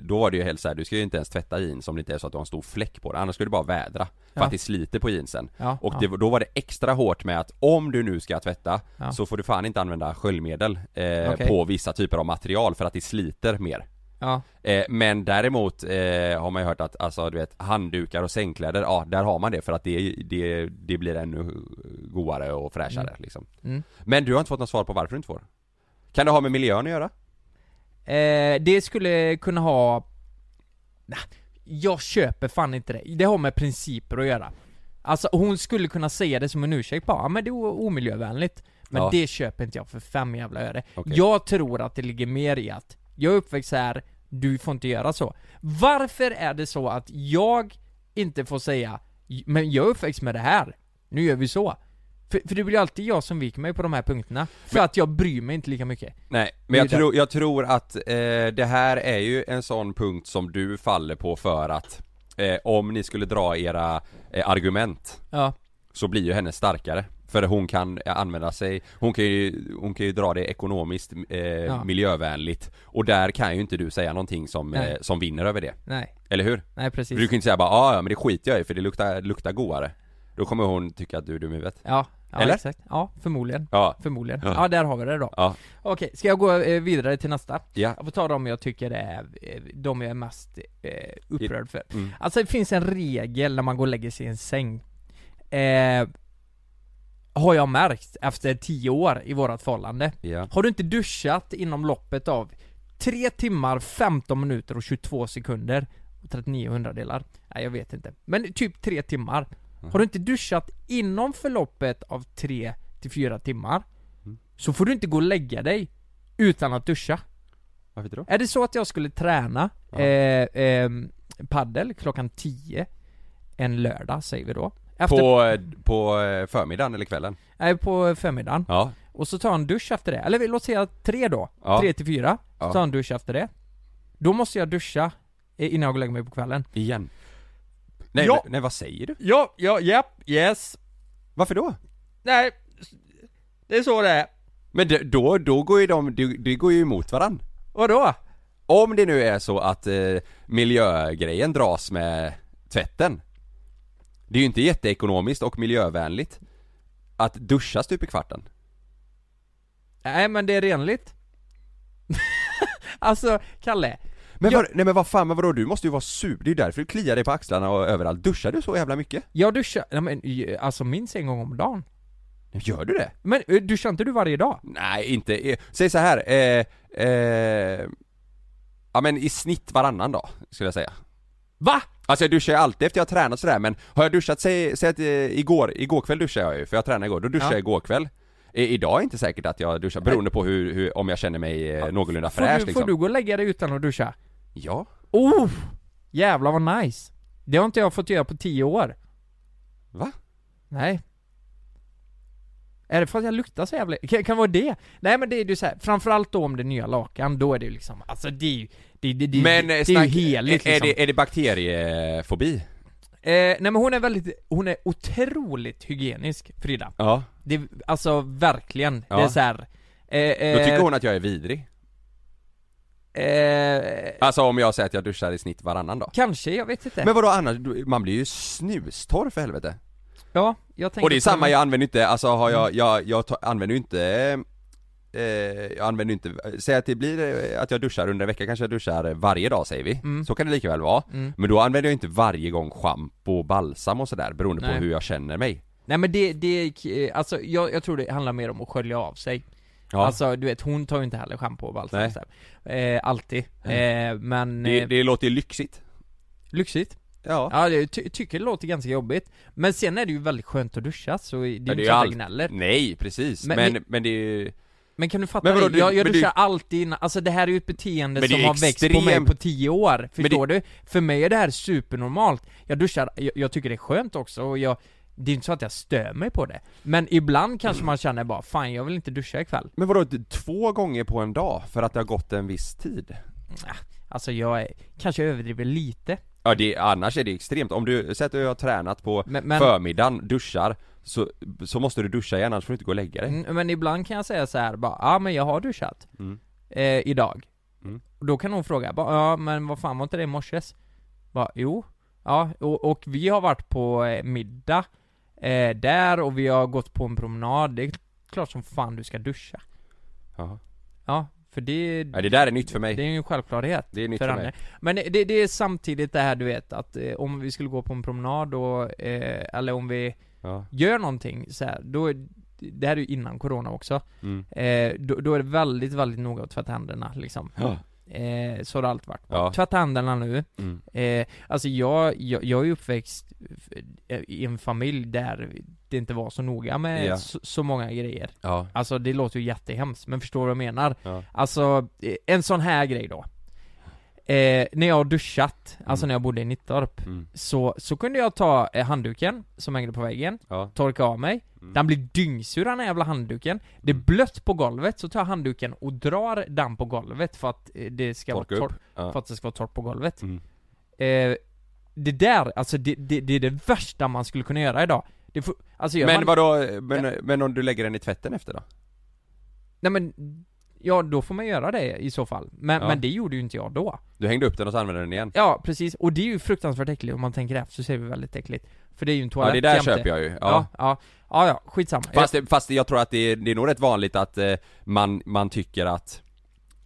då var det ju helt så här, du ska ju inte ens tvätta jeans om det inte är så att du har en stor fläck på det, annars ska du bara vädra För Ja. att det sliter på jeansen ja. Och ja. det, då var det extra hårt med att om du nu ska tvätta. Så får du fan inte använda sköljmedel eh, Okej. på vissa typer av material för att det sliter mer ja. eh, Men däremot eh, har man ju hört att, alltså du vet, handdukar och sängkläder, ja där har man det för att det, det, det blir ännu godare och fräschare Mm. liksom Mm. Men du har inte fått något svar på varför du inte får? Kan det ha med miljön att göra? Eh, det skulle kunna ha... Nah, jag köper fan inte det. Det har med principer att göra. Alltså hon skulle kunna säga det som en ursäkt bara, "Ja, men det är omiljövänligt. Men Ja. det köper inte jag för fem jävla öre. Okej. Jag tror att det ligger mer i att, jag är uppväxt här, du får inte göra så. Varför är det så att jag inte får säga, men jag är uppväxt med det här, nu gör vi så? För, för det blir alltid jag som viker mig på de här punkterna, för Men- att jag bryr mig inte lika mycket. Nej, men jag, tror, jag tror att eh, det här är ju en sån punkt som du faller på för att eh, om ni skulle dra era eh, argument Ja, så blir ju henne starkare. För hon kan använda sig, hon kan ju, hon kan ju dra det ekonomiskt, eh, Ja. miljövänligt och där kan ju inte du säga någonting som, eh, som vinner över det. nej, Eller hur? nej precis. du kan ju inte säga bara "Ah, ja men det skiter jag i för det luktar, luktar godare. Då kommer hon tycka att du är dum i huvudet. Ja, ja Eller? exakt. Ja, förmodligen. Ja. Förmodligen. Ja. Ja. där har vi det då. Ja. Okej, ska jag gå eh, vidare till nästa? Ja. Jag får ta de jag tycker är, eh, de jag är mest eh, upprörd för. Mm. Alltså det finns en regel när man går och lägger sig i en säng. Eh, har jag märkt efter 10 år i vårat förhållande. Ja. Har du inte duschat inom loppet av 3 timmar, 15 minuter och 22 sekunder och 39 hundradelar? Nej jag vet inte. Men typ 3 timmar. Har du inte duschat inom förloppet av 3 till 4 timmar Mm. så får du inte gå och lägga dig utan att duscha. Varför inte då? Är det så att jag skulle träna Ja. eh, eh, paddel klockan 10 en lördag säger vi då. Efter, På, eh, på eh, förmiddagen eller kvällen? Nej, på förmiddagen. Ja. Och så tar en dusch efter det. Eller låt säga tre då. Ja. Tre till fyra. Ja. Så tar en dusch efter det. Då måste jag duscha innan jag går och lägger mig på kvällen. Igen. Nej, Ja. nej vad säger du? Ja, ja, japp, yes. Varför då? Nej, det är så det är. Men det, då, då går ju de, det, det går ju emot varann. Vadå? Om det nu är så att eh, miljögrejen dras med tvätten Det är ju inte jätteekonomiskt och miljövänligt Att duscha stup i kvarten Nej men det är renligt. alltså, Kalle. Men Jag- vad, nej men vad fan, men vadå du måste ju vara sur, det är ju därför du kliar dig på axlarna och överallt Duschar du så jävla mycket? Jag duschar, nej, men, eh, alltså minst en gång om dagen. Gör du det? Men eh, duschar inte du varje dag? Nej inte, eh, säg så här. Eh, eh, ja men i snitt varannan dag, skulle jag säga Va? Alltså jag duschar ju alltid efter jag har tränat sådär men har jag duschat, säg, säg att eh, igår, igår kväll duschade jag ju för jag tränade igår, då duschade Ja. jag igår kväll I, Idag är inte säkert att jag duschar beroende på hur, hur om jag känner mig eh, någorlunda Får fräsch du, liksom får du gå och lägga dig utan att duscha? Ja, Oh! Jävlar vad nice! Det har inte jag fått göra på 10 år. va? Nej. Är det för att jag luktar så jävla... Kan, kan vara det? Nej men det är ju så här, framförallt då om det är nya lakan, då är det ju liksom, alltså det är ju, det, det, det, Men det, eh, det är snack, ju heligt är, liksom. det, är det bakteriefobi? Eh, nej men hon är väldigt, hon är otroligt hygienisk, Frida. Ja, Det, alltså verkligen. Det Ja. är så här. Eh, då tycker eh, hon att jag är vidrig Eh, Alltså om jag säger att jag duschar i snitt varannan dag kanske, jag vet inte. Men vadå annars, man blir ju snustorr för helvete ja, jag tänker Och det är samma, jag använder inte, alltså har jag, jag, jag tar, använder ju inte eh, jag använder inte, säg att det blir eh, att jag duschar under en vecka, kanske jag duschar varje dag säger vi, Mm. så kan det lika väl vara Mm. Men då använder jag inte varje gång schampo och balsam och sådär beroende Nej. på hur jag känner mig Nej men det, det, eh, alltså jag, jag tror det handlar mer om att skölja av sig. Ja, Alltså du vet, hon tar ju inte heller schampo och balsam Nej. och så här. eh, Alltid. Eh, men, det, eh, det låter ju lyxigt lyxigt. Ja, Ja, jag ty- tycker det låter ganska jobbigt. Men sen är det ju väldigt skönt att duscha, så det är ju inte så jag gnäller. Nej precis, Men- men, men- men, det är ju Men kan du fatta Men vadå, det? Jag, jag men du- duschar alltid innan, alltså det här är ju ett beteende som har växt på mig på 10 år, Men det- förstår du? För mig är det här supernormalt. Jag duschar, jag, jag tycker det är skönt också och jag det är inte så att jag stör mig på det. Men ibland kanske man känner bara, fan jag vill inte duscha ikväll. Men vadå, två gånger på en dag för att det har gått en viss tid? Alltså jag är, kanske överdriver lite. Ja det, annars är det extremt, om du, säg att du har tränat på Men, men, förmiddagen, duschar, så, så måste du duscha igen annars får du inte gå och lägga dig mm, men ibland kan jag säga så här bara, ja men jag har duschat. Mm. Eh, idag. Mm. Då kan hon fråga, bara, ja men vad fan var inte det i morses? Bara, jo. Ja, och, och vi har varit på eh, middag eh, där och vi har gått på en promenad. Det är klart som fan du ska duscha. Jaha. Ja, för det, Ja, det där är nytt för mig, det är ju en självklarhet. det är nytt för för, mig Men det, det är samtidigt det här du vet att eh, om vi skulle gå på en promenad och, eh, eller om vi ja. gör någonting så här, då är, det här är ju innan corona också, Mm. eh, då, då är det väldigt, väldigt noga att tvätta händerna liksom. Ja. Eh, så har det alltid varit. Ja. Händerna nu. Mm. Eh, alltså jag, jag, jag är uppväxt eh, i en familj där det inte var så noga med Ja. så, så många grejer. Ja. Alltså det låter ju jättehemskt, men förstår du vad jag menar? Ja. Alltså, eh, en sån här grej då. Eh, när jag har duschat, alltså Mm. när jag bodde i Nittorp, Mm. så, så kunde jag ta eh, handduken som hängde på väggen, Ja. torka av mig, Mm. den blir dyngsur den här jävla handduken, det är Mm. blött på golvet, så tar jag handduken och drar den på golvet för att eh, det ska Torka vara torrt, Ja. för att det ska vara torrt på golvet. Mm. Eh, det där, alltså det, det, det är det värsta man skulle kunna göra idag. Det får, alltså Men man, vadå, men, men om du lägger den i tvätten efter då? Nej men, ja då får man göra det i så fall. Men, Ja. men det gjorde ju inte jag då. Du hängde upp den och så använder den igen? Ja, precis. Och det är ju fruktansvärt äckligt om man tänker efter så ser vi väldigt äckligt. För det är ju en Ja toalett det där jämte. köper jag ju, Ja, ja. ja, ja, ja, skitsamma. Fast, det, fast jag tror att det är, det är nog rätt vanligt att eh, man, man tycker att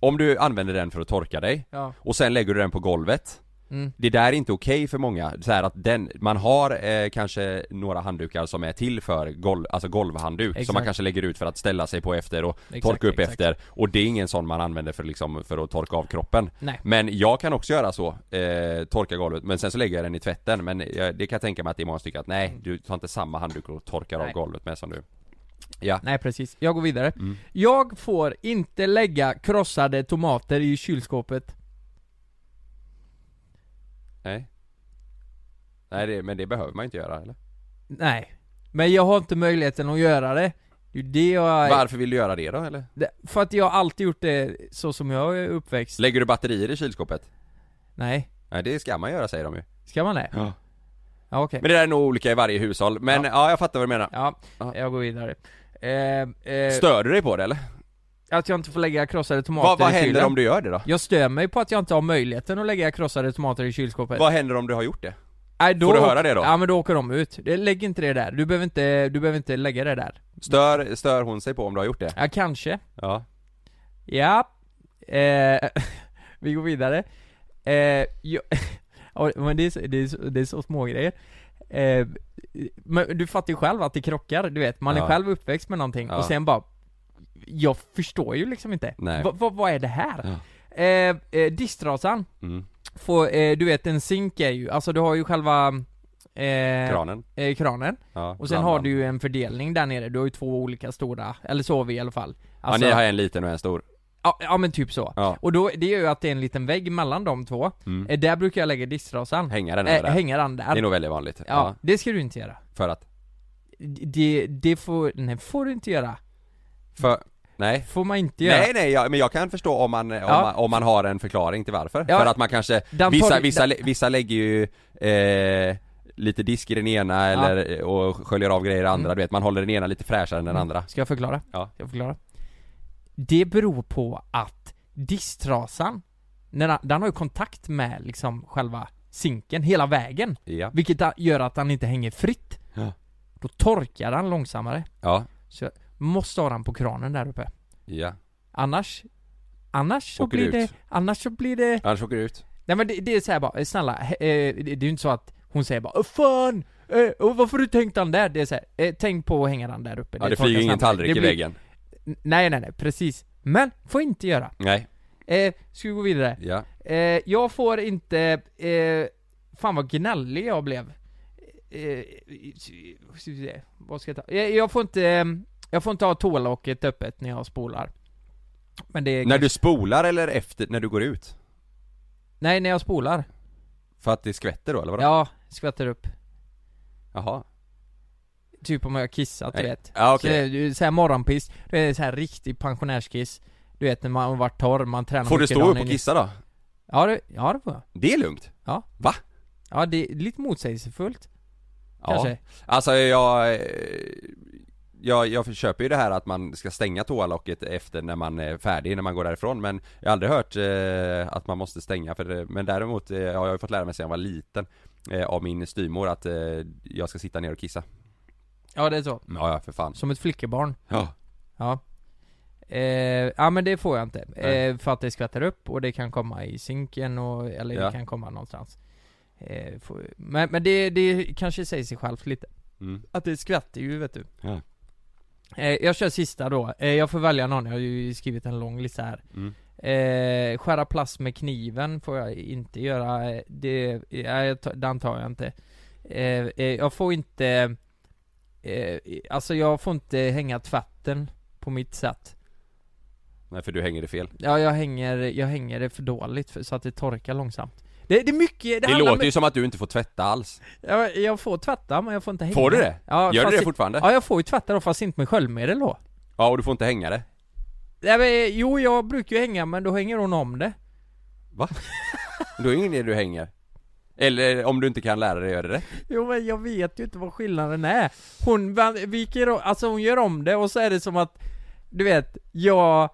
Om du använder den för att torka dig, ja, och sen lägger du den på golvet mm, Det där är inte okej för många, så att den, man har eh, kanske några handdukar som är till för golv, alltså golvhandduk Exakt. som man kanske lägger ut för att ställa sig på efter och exakt, torka upp exakt. efter och det är ingen sån man använder för liksom, för att torka av kroppen Nej. Men jag kan också göra så, eh, torka golvet, men sen så lägger jag den i tvätten men jag, det kan jag tänka mig att det är många stycken att nej, du tar inte samma handduk och torkar Nej. av golvet med som du Ja, Nej precis, jag går vidare. Mm. Jag får inte lägga krossade tomater i kylskåpet. Nej Nej det, men det behöver man inte göra eller? Nej. Men jag har inte möjligheten att göra det. Det är det jag... Varför vill du göra det då eller? Det, för att jag har alltid gjort det så som jag är uppväxt. Lägger du batterier i kylskåpet? Nej. Nej det ska man göra säger de ju Ska man det? Ja Ja okej. Men det där är nog olika i varje hushåll, men ja, jag fattar vad du menar Ja, Ja. jag går vidare. Eh, eh, Stör du dig på det eller? Att jag inte får lägga krossade tomater Vad, vad i händer kylen. om du gör det då? Jag stör mig på att jag inte har möjligheten att lägga krossade tomater i kylskåpet. Vad händer om du har gjort det? Nej, då Får du höra det då? Ja men då åker de ut. Lägg inte det där. Du behöver inte, du behöver inte lägga det där. Stör, stör hon sig på om du har gjort det? Ja, kanske. Ja Ja. Eh, vi går vidare. Eh, jo, ja, men det är, så- det är, det är så små grejer. Eh, men du fattar ju själv att det krockar, du vet. Man är Ja. själv uppväxt med någonting Ja. och sen bara Jag förstår ju liksom inte. Nej. Va, va, vad är det här? Eh, eh, disktrasan, mm. får, eh, du vet en zink är ju, alltså du har ju själva eh, Kranen? eh, kranen Ja, och sen blandan. har du ju en fördelning där nere, du har ju två olika stora, eller så har vi i alla fall Alltså, ja, ni har en liten och en stor ja, ja men typ så. Ja, Och då, det gör ju att det är en liten vägg mellan de två, mm. eh, där brukar jag lägga disktrasan Hänga den eh, där Hänga den där Det är nog väldigt vanligt ja, det ska du inte göra För att? det, det får, nej får du inte göra. För, nej Får man inte göra. Nej nej, jag, men jag kan förstå om man, om, Ja. man, om man har en förklaring till varför. Ja. För att man kanske, Den vissa, vissa, den- vissa lägger ju eh, lite disk i den ena eller, och sköljer av grejer i den andra, Mm. du vet, man håller den ena lite fräschare än den Mm. andra. Ska jag förklara? Ja. Ska jag förklara? Det beror på att disktrasan, den, den har ju kontakt med liksom själva sinken hela vägen. Ja. Vilket gör att den inte hänger fritt. Ja. Då torkar den långsammare. Ja. Så måste ha den på kranen där uppe. Ja. Annars Annars så Åker blir ut. det, annars så blir det Annars åker du ut. Nej men det, det är så här bara, snälla, eh, det, det är ju inte så att hon säger bara "Åh, fan! Eh, och varför du tänkt den där? Det är så här, eh, tänk på att hänga den där uppe Ja det flyger ingen tallrik Det i blir- väggen. N- Nej nej nej, precis. Men, får inte göra. Nej. Eh, ska vi gå vidare? Ja. Eh, jag får inte, eh, fan vad gnällig jag blev. Eh, vad ska jag ta? Jag, jag får inte, eh, jag får inte ha toalocket öppet när jag spolar. Men det är När kanske- du spolar eller efter, när du går ut? Nej, när jag spolar. För att det skvätter då eller vadå? Ja, skvätter upp. Jaha. Typ om jag har kissat, du vet. Ja, okej. Så, det är så här morgonpiss, det är så här riktig pensionärskiss. Du vet när man har varit torr, man tränar Får du stå upp och kissa då? Ja det, ja det får jag. Det är lugnt? Ja. Va? Ja det är lite motsägelsefullt. Ja. Kanske. Alltså jag, eh, jag, jag köper ju det här att man ska stänga toalocket efter när man är färdig, när man går därifrån men Jag har aldrig hört eh, att man måste stänga för det, men däremot eh, har jag fått lära mig sedan jag var liten eh, Av min styvmor att eh, jag ska sitta ner och kissa Ja det är så. Ja ja för fan Som ett flickebarn. Ja Ja. Eh, ja men det får jag inte. Eh, för att det skvätter upp och det kan komma i sinken och, eller Ja. det kan komma någonstans. Eh, får, men men det, det kanske säger sig självt lite. mm. Att det skvätter ju vet du. Ja. Eh, jag kör sista då. Eh, jag får välja någon, jag har ju skrivit en lång lista här. Mm. Eh, skära plast med kniven får jag inte göra. Eh, Det, tar- den tar jag inte. Eh, eh, jag får inte, alltså jag får inte hänga tvätten på mitt sätt. Nej för du hänger det fel Ja, jag hänger, jag hänger det för dåligt för, så att det torkar långsamt. Det, det är mycket, det, Det, låter ju som att du inte får tvätta alls jag, jag får tvätta men jag får inte hänga. Får du det? Ja, Gör du det fortfarande? Ja, jag får ju tvätta då fast inte med sköljmedel då. Ja och du får inte hänga det? Nej, men, jo, jag brukar ju hänga men då hänger hon om det. Va? Då är det ingen idé du hänger Eller om du inte kan lära dig att göra det Jo men jag vet ju inte vad skillnaden är. Hon viker alltså hon gör om det och så är det som att, du vet, jag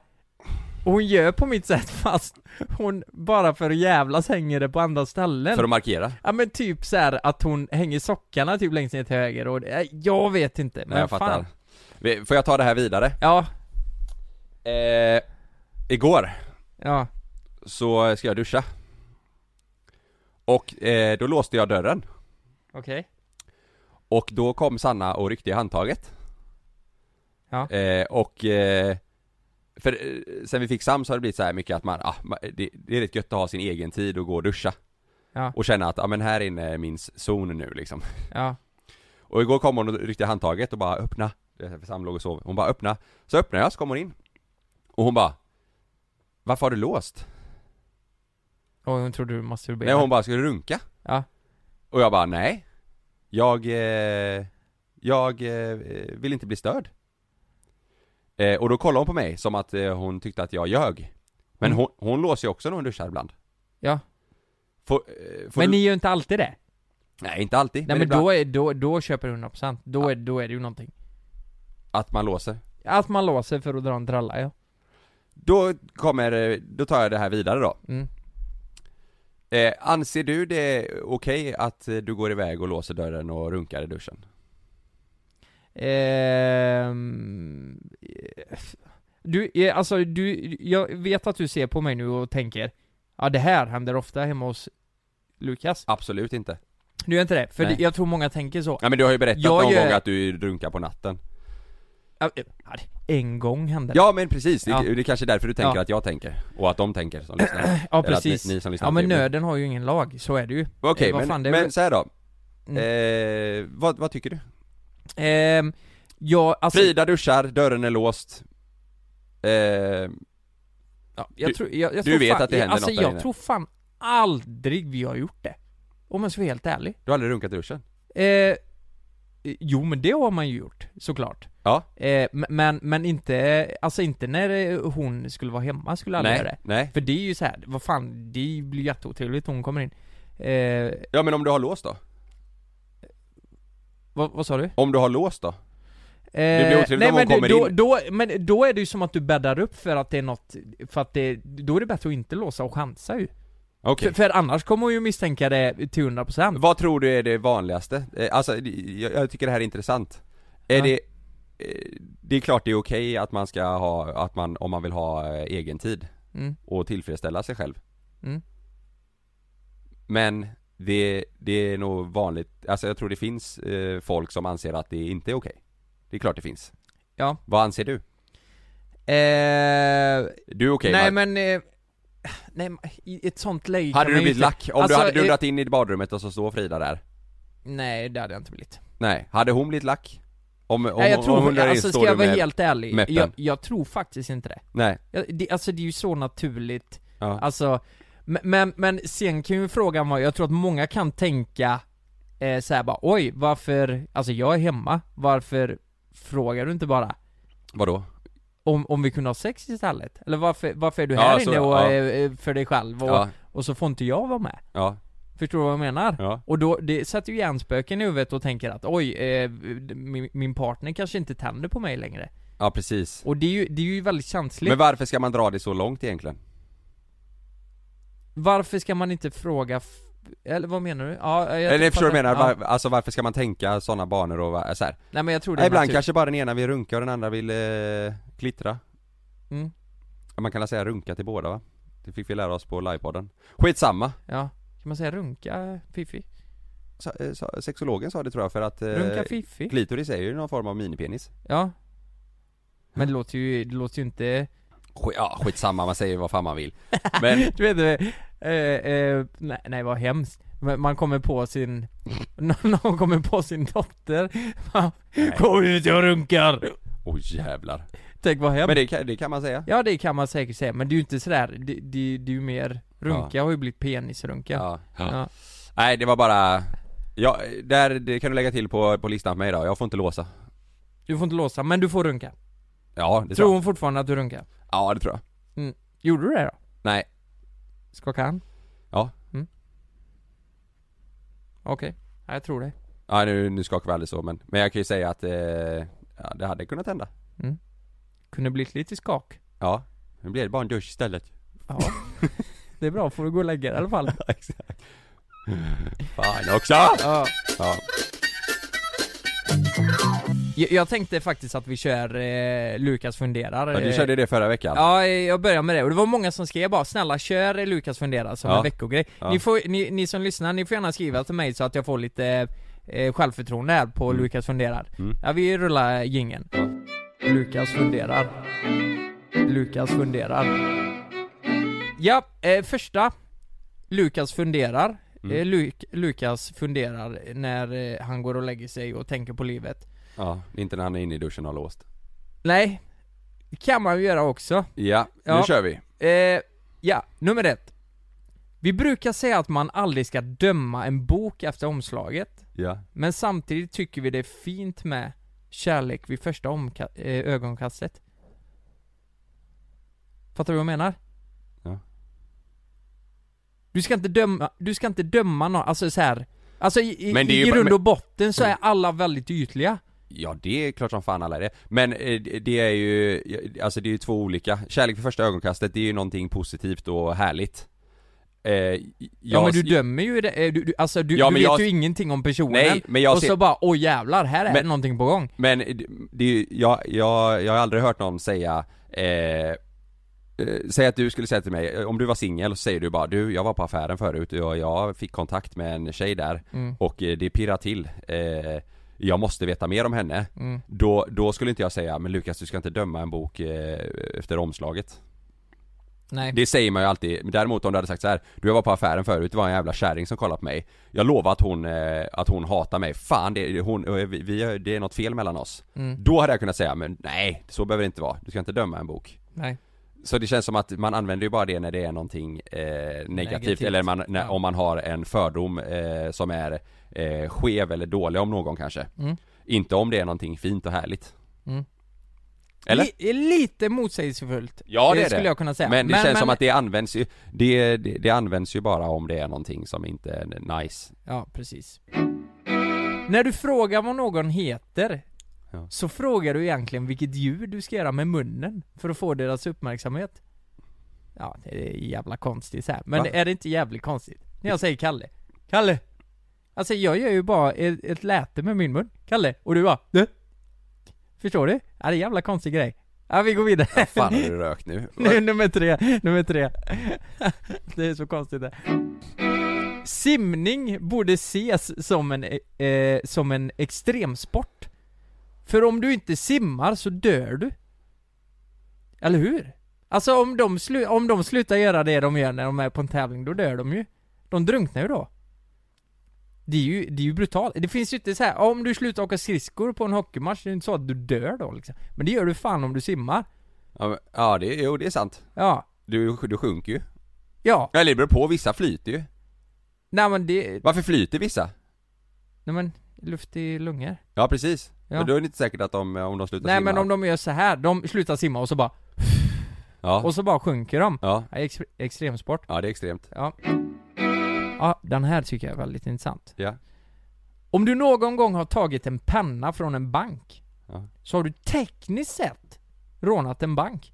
hon gör på mitt sätt fast hon bara för att jävlas hänger det på andra ställen. För att markera? Ja men typ så här att hon hänger sockarna typ längst ner till höger och det, jag vet inte, men Nej jag fattar fan. Får jag ta det här vidare? Ja, Eh, igår ja, så ska jag duscha Och eh, då låste jag dörren okej. Och då kom Sanna och ryckte i handtaget Ja. eh, Och eh, För eh, sen vi fick Sam så har det blivit så här mycket att man, ah, det, det är rätt gött att ha sin egen tid och gå och duscha Ja. Och känna att, ja ah, men här inne är min zon nu liksom Ja, Och igår kom hon och ryckte handtaget och bara öppna för Sam låg och sov, hon bara öppna Så öppnade jag, så kom hon in Och hon bara Varför har du låst? och hon trodde du masturberade. Nej hon bara, ska du runka? Ja. Och jag bara, nej Jag, eh, jag eh, vill inte bli störd eh, Och då kollade hon på mig som att eh, hon tyckte att jag ljög Men Mm. hon, hon låser ju också när hon duschar ibland Ja. Får, eh, får Men du... ni gör inte alltid det? Nej inte alltid, Nej men ibland då är, då, då köper du 100%, då är, då är det ju någonting. Att man låser Att man låser för att dra en dralla ja. Då kommer, eh, då tar jag det här vidare då Mm. eh, Anser du det okej att eh, du går iväg och låser dörren och runkar i duschen? Ehm, du, eh, alltså du, jag vet att du ser på mig nu och tänker Ja det här händer ofta hemma hos Lukas Absolut inte Du gör inte det? För Nej. jag tror många tänker så Ja men du har ju berättat Jag någon gör- gång att du runkar på natten eh, En gång hände det Ja men precis, det, Ja. det är kanske därför du tänker Ja. att jag tänker Och att de tänker som lyssnar Ja Eller att precis ni, ni som lyssnar Ja men nöden har ju ingen lag, så är det ju Okej Eh, vad men, det är men så då Mm. eh, vad, vad tycker du? Ehm, ja alltså Frida duschar, dörren är låst eh, ja, jag du- tror, jag, jag du tror vet fan, att det händer alltså, något där jag inne. tror fan aldrig vi har gjort det Om jag ska vara helt ärlig Du har aldrig runkat i duschen? Eh, jo men det har man ju gjort, såklart. Ja. Eh, men, men inte, alltså inte när eh, hon skulle vara hemma skulle jag aldrig Nej, göra det. nej. För det är ju så här, vad fan, det blir jätteotrevligt om hon kommer in. Eh, Ja men om du har låst då? Vad, vad sa du? Om du har låst då? Eh, blir otrevligt nej, om hon men det- kommer då, in. Då, men då är det ju som att du bäddar upp för att det är något, för att det, då är det bättre att inte låsa och chansa ju. Okej. För, för annars kommer hon ju misstänka det till 100% Vad tror du är det vanligaste? Eh, Alltså, jag, jag tycker det här är intressant. Är Ja. det eh, Det är klart det är okej att man ska ha, att man, om man vill ha eh, egen tid Mm. och tillfredsställa sig själv. Mm. Men det, det är nog vanligt, alltså jag tror det finns eh, folk som anser att det inte är okej. Det är klart det finns. Ja. Vad anser du? Eh, Du är okej nej va? men, eh, nej men i ett sånt läge Hade kan du man ju blivit inte- lack? Om Alltså, du hade eh, dundrat in i badrummet och så står Frida där? Nej det hade jag inte blivit. Nej, hade hon blivit lack? Om, om, nej jag om tror, hon där inne alltså står ska jag du vara med- helt ärlig, meppen? jag, jag tror faktiskt inte det. Nej, Jag, det. Alltså det är ju så naturligt, ja. alltså, men, men, sen kan ju frågan vara, jag tror att många kan tänka eh, så här bara oj, varför, alltså jag är hemma, varför frågar du inte bara? Vadå? Om, om vi kunde ha sex istället? Eller varför, varför är du Ja, här så, inne och, ja. eh, för dig själv och, Ja, och så får inte jag vara med? ja, Förstår du vad jag menar? ja. Och då, det sätter ju hjärnspöken i huvudet och tänker att oj, eh, min, min partner kanske inte tänder på mig längre. Ja precis. Och det är ju, det är ju väldigt känsligt. Men varför ska man dra det så långt egentligen? Varför ska man inte fråga eller vad menar du? Ja, jag Eller förstår du jag menar? Ja. Var, alltså varför ska man tänka sådana banor och så här? Nej men jag tror det Nej, ibland naturligt. kanske bara den ena vill runka och den andra vill eh, klittra Mm, Man kan väl säga runka till båda va? Det fick vi lära oss på livepodden Skitsamma! ja. Kan man säga runka Fifi? Sa, eh, sa, sexologen sa det tror jag för att eh, Runka Fifi? klitoris är ju någon form av minipenis Ja. Men det låter ju, det låter ju inte Ja skitsamma, man säger vad fan man vill Men, Du vet, eh, eh, nej, nej vad hemskt. Man kommer på sin, någon kommer på sin dotter. Kom ut jag runkar! oj jävlar. Tänk vad hemskt. Men det kan, det kan man säga. Ja det kan man säkert säga, men det är ju inte sådär, det, det, det är ju mer, runka har ju blivit penisrunka. Ja. Ja. Nej det var bara Ja, där, det kan du lägga till på, på listan för mig då, jag får inte låsa. Du får inte låsa, men du får runka. Ja, det Tror tror jag hon fortfarande att du runkar? Ja det tror jag. Gjorde du det då? Nej, Skaka hand? Ja. mm. Okej, ja, jag tror det. Ja nu, nu skakar vi aldrig så men, men jag kan ju säga att eh, ja, det hade kunnat hända. Kunde blivit lite skak. Ja, nu blir det bara en dusch istället. Ja. Det är bra, får du gå och lägga dig i alla fall. Exakt. Fan också! Ja. Ja, Jag, tänkte faktiskt att vi kör eh, Lukas funderar ja du eh, körde det förra veckan Ja, jag börjar med det och det var många som skrev bara 'Snälla kör eh, Lukas funderar' som Ja. en veckogrej Ja. ni, får, ni, ni som lyssnar, ni får gärna skriva till mig så att jag får lite eh, självförtroende här på Mm. Lukas funderar Mm. Ja, vi rullar jingeln Ja. Lukas funderar Lukas funderar Ja, eh, första Lukas funderar Mm. eh, Luk, Lukas funderar när eh, han går och lägger sig och tänker på livet Ja, inte när han är inne i duschen och har låst Nej, det kan man ju göra också Ja, Ja. nu kör vi Eh, ja, nummer ett. Vi brukar säga att man aldrig ska döma en bok efter omslaget, Ja, men samtidigt tycker vi det är fint med kärlek vid första eh, ögonkastet. Fattar du vad jag menar? Du ska inte döma, du ska inte döma någon, alltså så här. Alltså i, Men det är ju i grund och botten så är alla väldigt ytliga. ja det är klart som fan alla är det Men eh, det är ju, alltså det är ju två olika Kärlek vid första ögonkastet, det är ju någonting positivt och härligt eh, jag, Ja, men du dömer ju det, eh, du, du, alltså du, Ja, du vet jag- ju ingenting om personen. Nej, men jag och ser- så bara, oj jävlar, här är Men- någonting på gång. Men det, det jag, jag, jag har aldrig hört någon säga eh, Säg att du skulle säga till mig, eh, om du var singel så säger du bara du, jag var på affären förut och jag fick kontakt med en tjej där Mm. och eh, det pirrar till eh, Jag måste veta mer om henne Mm. då, då skulle inte jag säga, men Lukas du ska inte döma en bok eh, efter omslaget Nej. Det säger man ju alltid, däremot om du hade sagt så här, Du jag var på affären förut, det var en jävla kärring som kollade på mig Jag lovar att hon, eh, att hon hatar mig, fan det, hon, eh, vi, vi, det är något fel mellan oss Mm. Då hade jag kunnat säga, men nej, så behöver det inte vara, du ska inte döma en bok Nej. Så det känns som att man använder ju bara det när det är någonting eh, negativt, Negativt. eller man, när, Ja. om man har en fördom eh, som är eh, skev eller dålig om någon kanske Mm. Inte om det är någonting fint och härligt Mm. Eller? Li- lite motsägelsefullt. Ja det är det, skulle jag kunna säga. Men det känns som att det används ju, det, det, det används ju bara om det är någonting som inte är nice Ja, precis. När du frågar vad någon heter, Ja. så frågar du egentligen vilket ljud du ska göra med munnen för att få deras uppmärksamhet. Ja, det är jävla konstigt så här. men Va? är det inte jävligt konstigt? När jag säger Kalle, Kalle! Alltså jag gör ju bara ett, ett läte med min mun, Kalle, och du bara du? Förstår du? Ja, det är en jävla konstig grej. Ja, vi går vidare. Vad fan har du rökt nu? Nu, nummer tre, nummer tre. Det är så konstigt det. Simning borde ses som en, eh, som en extremsport. För om du inte simmar så dör du. Eller hur? Alltså om de, slu- om de slutar göra det de gör när de är på en tävling, då dör de ju. De drunknar ju då. Det är ju, det är ju brutalt. Det finns ju inte så här, om du slutar åka skridskor på en hockeymatch, det är inte så att du dör då liksom. Men det gör du fan om du simmar. Ja, men- ja det, jo det är sant Ja. Du, du sjunker ju Ja. Eller det beror på, vissa flyter ju Nej men det, Varför flyter vissa? nej men, luft i lungor. Ja precis, Ja. men då är det inte säkert att de, om de slutar Nej simma men om de gör så här, de slutar simma och så bara, Ja, och så bara sjunker de. ja, Ja, ex- extremsport. ja det är extremt Ja. Ja, den här tycker jag är väldigt intressant. Ja, Om du någon gång har tagit en penna från en bank, Ja. så har du tekniskt sett rånat en bank.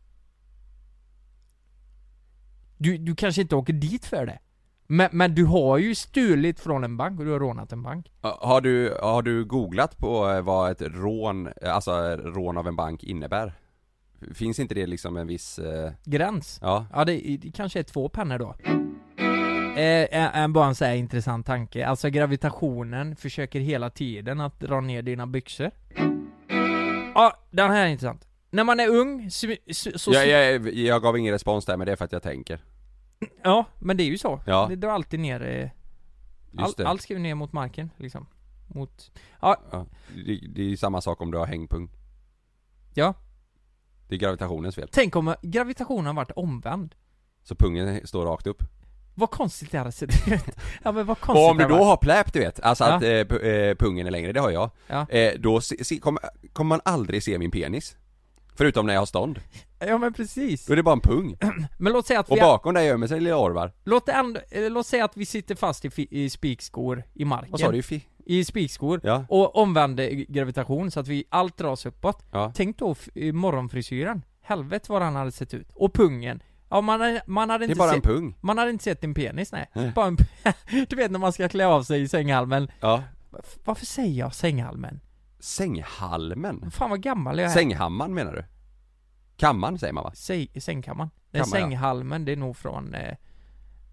Du, du kanske inte åker dit för det. Men, men du har ju stulit från en bank och du har rånat en bank. Har du, har du googlat på eh, vad ett rån, eh, alltså eh, rån av en bank innebär? Finns inte det liksom en viss, eh, Gräns. ja, Ja, det, det kanske är två pennor då. Eh, en, bara en så här intressant tanke. Alltså gravitationen försöker hela tiden att dra ner dina byxor. Ja, den här är intressant. När man är ung, så... så, så jag, jag, jag gav ingen respons där men det är för att jag tänker ja, men det är ju så. Ja. Det drar alltid ner... Eh, all, Just det, allt ska ju ner mot marken, liksom. Mot... Ja, ja. det, det är ju samma sak om du har hängpung ja. Det är gravitationens fel, Tänk om gravitationen har varit omvänd. så pungen står rakt upp Vad konstigt det hade sett ut. ja men vad konstigt Och om du hade då varit. har pläp du vet, alltså Ja. att eh, pu- eh, pungen är längre, det har jag Ja. eh, Då se, se, kommer, kommer man aldrig se min penis Förutom när jag har stånd, Ja men precis. då är det bara en pung Men låt säga att Och vi... bakom där gömmer sig lilla Orvar Låt, det ändå, eh, låt säga att vi sitter fast i, fi- i spikskor i marken. Vad sa du? Fi? I spikskor. Ja, Och omvänd eh, gravitation så att vi allt dras uppåt. ja Tänk då f- morgonfrisyren. Helvete vad han hade sett ut. Och pungen. Ja man hade, man hade Det är bara en sett... pung Man hade inte sett din penis nej. Nej. Bara en, du vet när man ska klä av sig i sänghalmen. Ja Varf- Varför säger jag sänghalmen? Sänghalmen? Fan vad gammal jag är. Sänghammaren menar du? Kammaren säger man va? Säg, sängkammaren. Den Kammare, ja. sänghalmen, det är nog från... Eh,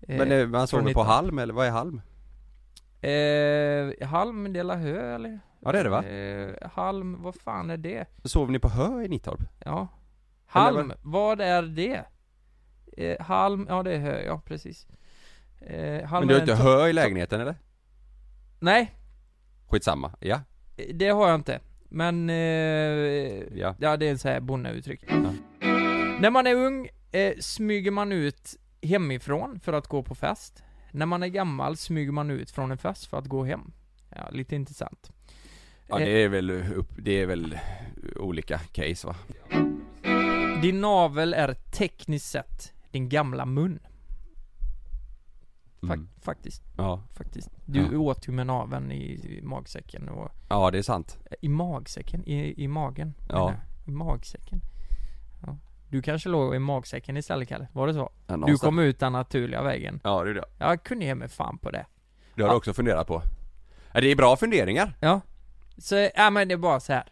Men eh, man sover på 19. halm eller vad är halm? Eh, halm, dela hö eller? Ja det är det va? Eh, halm, vad fan är det? Sover ni på hö i Nittorp? Ja. Halm, vad är det? Eh, halm, ja det är hö, ja precis. Eh, Men du har är inte hö i lägenheten eller? Nej, Skitsamma, ja, det har jag inte. Men, eh, ja ja det är sån här bonneuttryck. Ja. När man är ung eh, smyger man ut hemifrån för att gå på fest. När man är gammal smyger man ut från en fest för att gå hem. Ja, lite intressant. Ja Eh, det är väl upp, det är väl olika case va? Din navel är tekniskt sett din gamla mun. Fak- Mm. Faktiskt, Ja, faktiskt. Du Ja. åt ju med naveln i, i magsäcken och... ja det är sant I magsäcken? I, i magen? Ja. jag. I magsäcken? Ja. Du kanske låg i magsäcken istället Kalle? Var det så? ja, Du kom ut den naturliga vägen. Ja det är det, Jag kunde ge mig fan på det. det har du också funderat på Det är bra funderingar Ja. Så, ja men det är bara så här.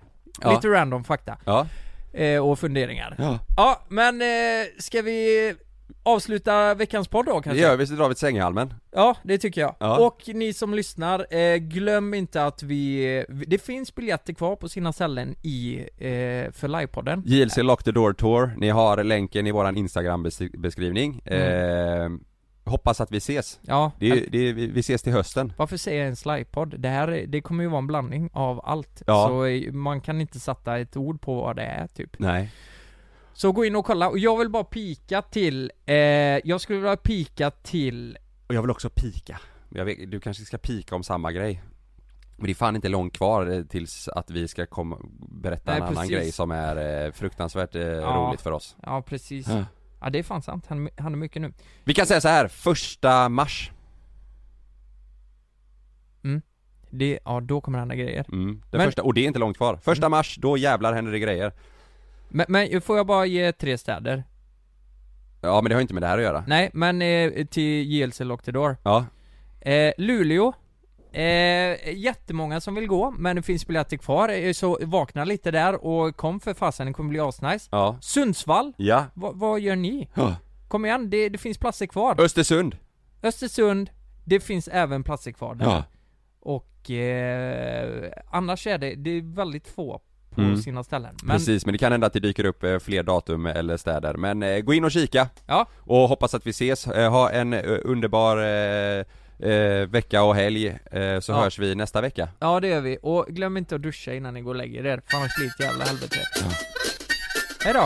Lite random fakta. Ja, Eh, och funderingar. ja Ja, men eh, ska vi avsluta veckans podd då det kanske? gör vi så drar vi till sänghalmen Ja, det tycker jag. Ja. Och ni som lyssnar, eh, glöm inte att vi, det finns biljetter kvar på sina ställen i, eh, för livepodden. JLC Lock the Door Tour, ni har länken i våran instagram bes- beskrivning eh, Hoppas att vi ses Ja, det, är- det, är- vi ses till hösten varför säger jag ens livepodd? Det här, är- det kommer ju vara en blandning av allt. Ja. Så eh, man kan inte sätta ett ord på vad det är typ. Nej Så gå in och kolla, och jag vill bara pika till, eh, jag skulle vilja pika till Och jag vill också pika vet, Du kanske ska pika om samma grej Men det är fan inte långt kvar eh, tills att vi ska komma, berätta Nej, en annan precis. grej som är eh, fruktansvärt eh, Ja. roligt för oss Ja, precis. Ja. Ja, det är fan sant. Han, han är mycket nu. Vi kan säga så här, första mars Det, ja, då kommer andra grejer. mm, den Men- första, och det är inte långt kvar. Första mars, då jävlar händer det grejer Men, men får jag bara ge tre städer? Ja men det har inte med det här att göra Nej, men eh, till JLC Lock the Door. Ja, Eh, Luleå. Eh, jättemånga som vill gå, men det finns biljetter kvar, eh, så vakna lite där och kom för fasen, det kommer bli asnice. ja, Sundsvall, ja, Va, vad gör ni? Ja. Kom igen, det, det finns platser kvar. Östersund Östersund, det finns även platser kvar där. Ja, Och eh, annars är det, det är väldigt få på Mm. sina ställen. Men precis, men det kan hända att det dyker upp eh, fler datum eller städer Men eh, gå in och kika Ja. Och hoppas att vi ses, eh, ha en underbar eh, vecka och helg eh, Så Ja. hörs vi nästa vecka Ja det gör vi, och glöm inte att duscha innan ni går och lägger er, för annars blir det ett jävla helvete. Hejdå!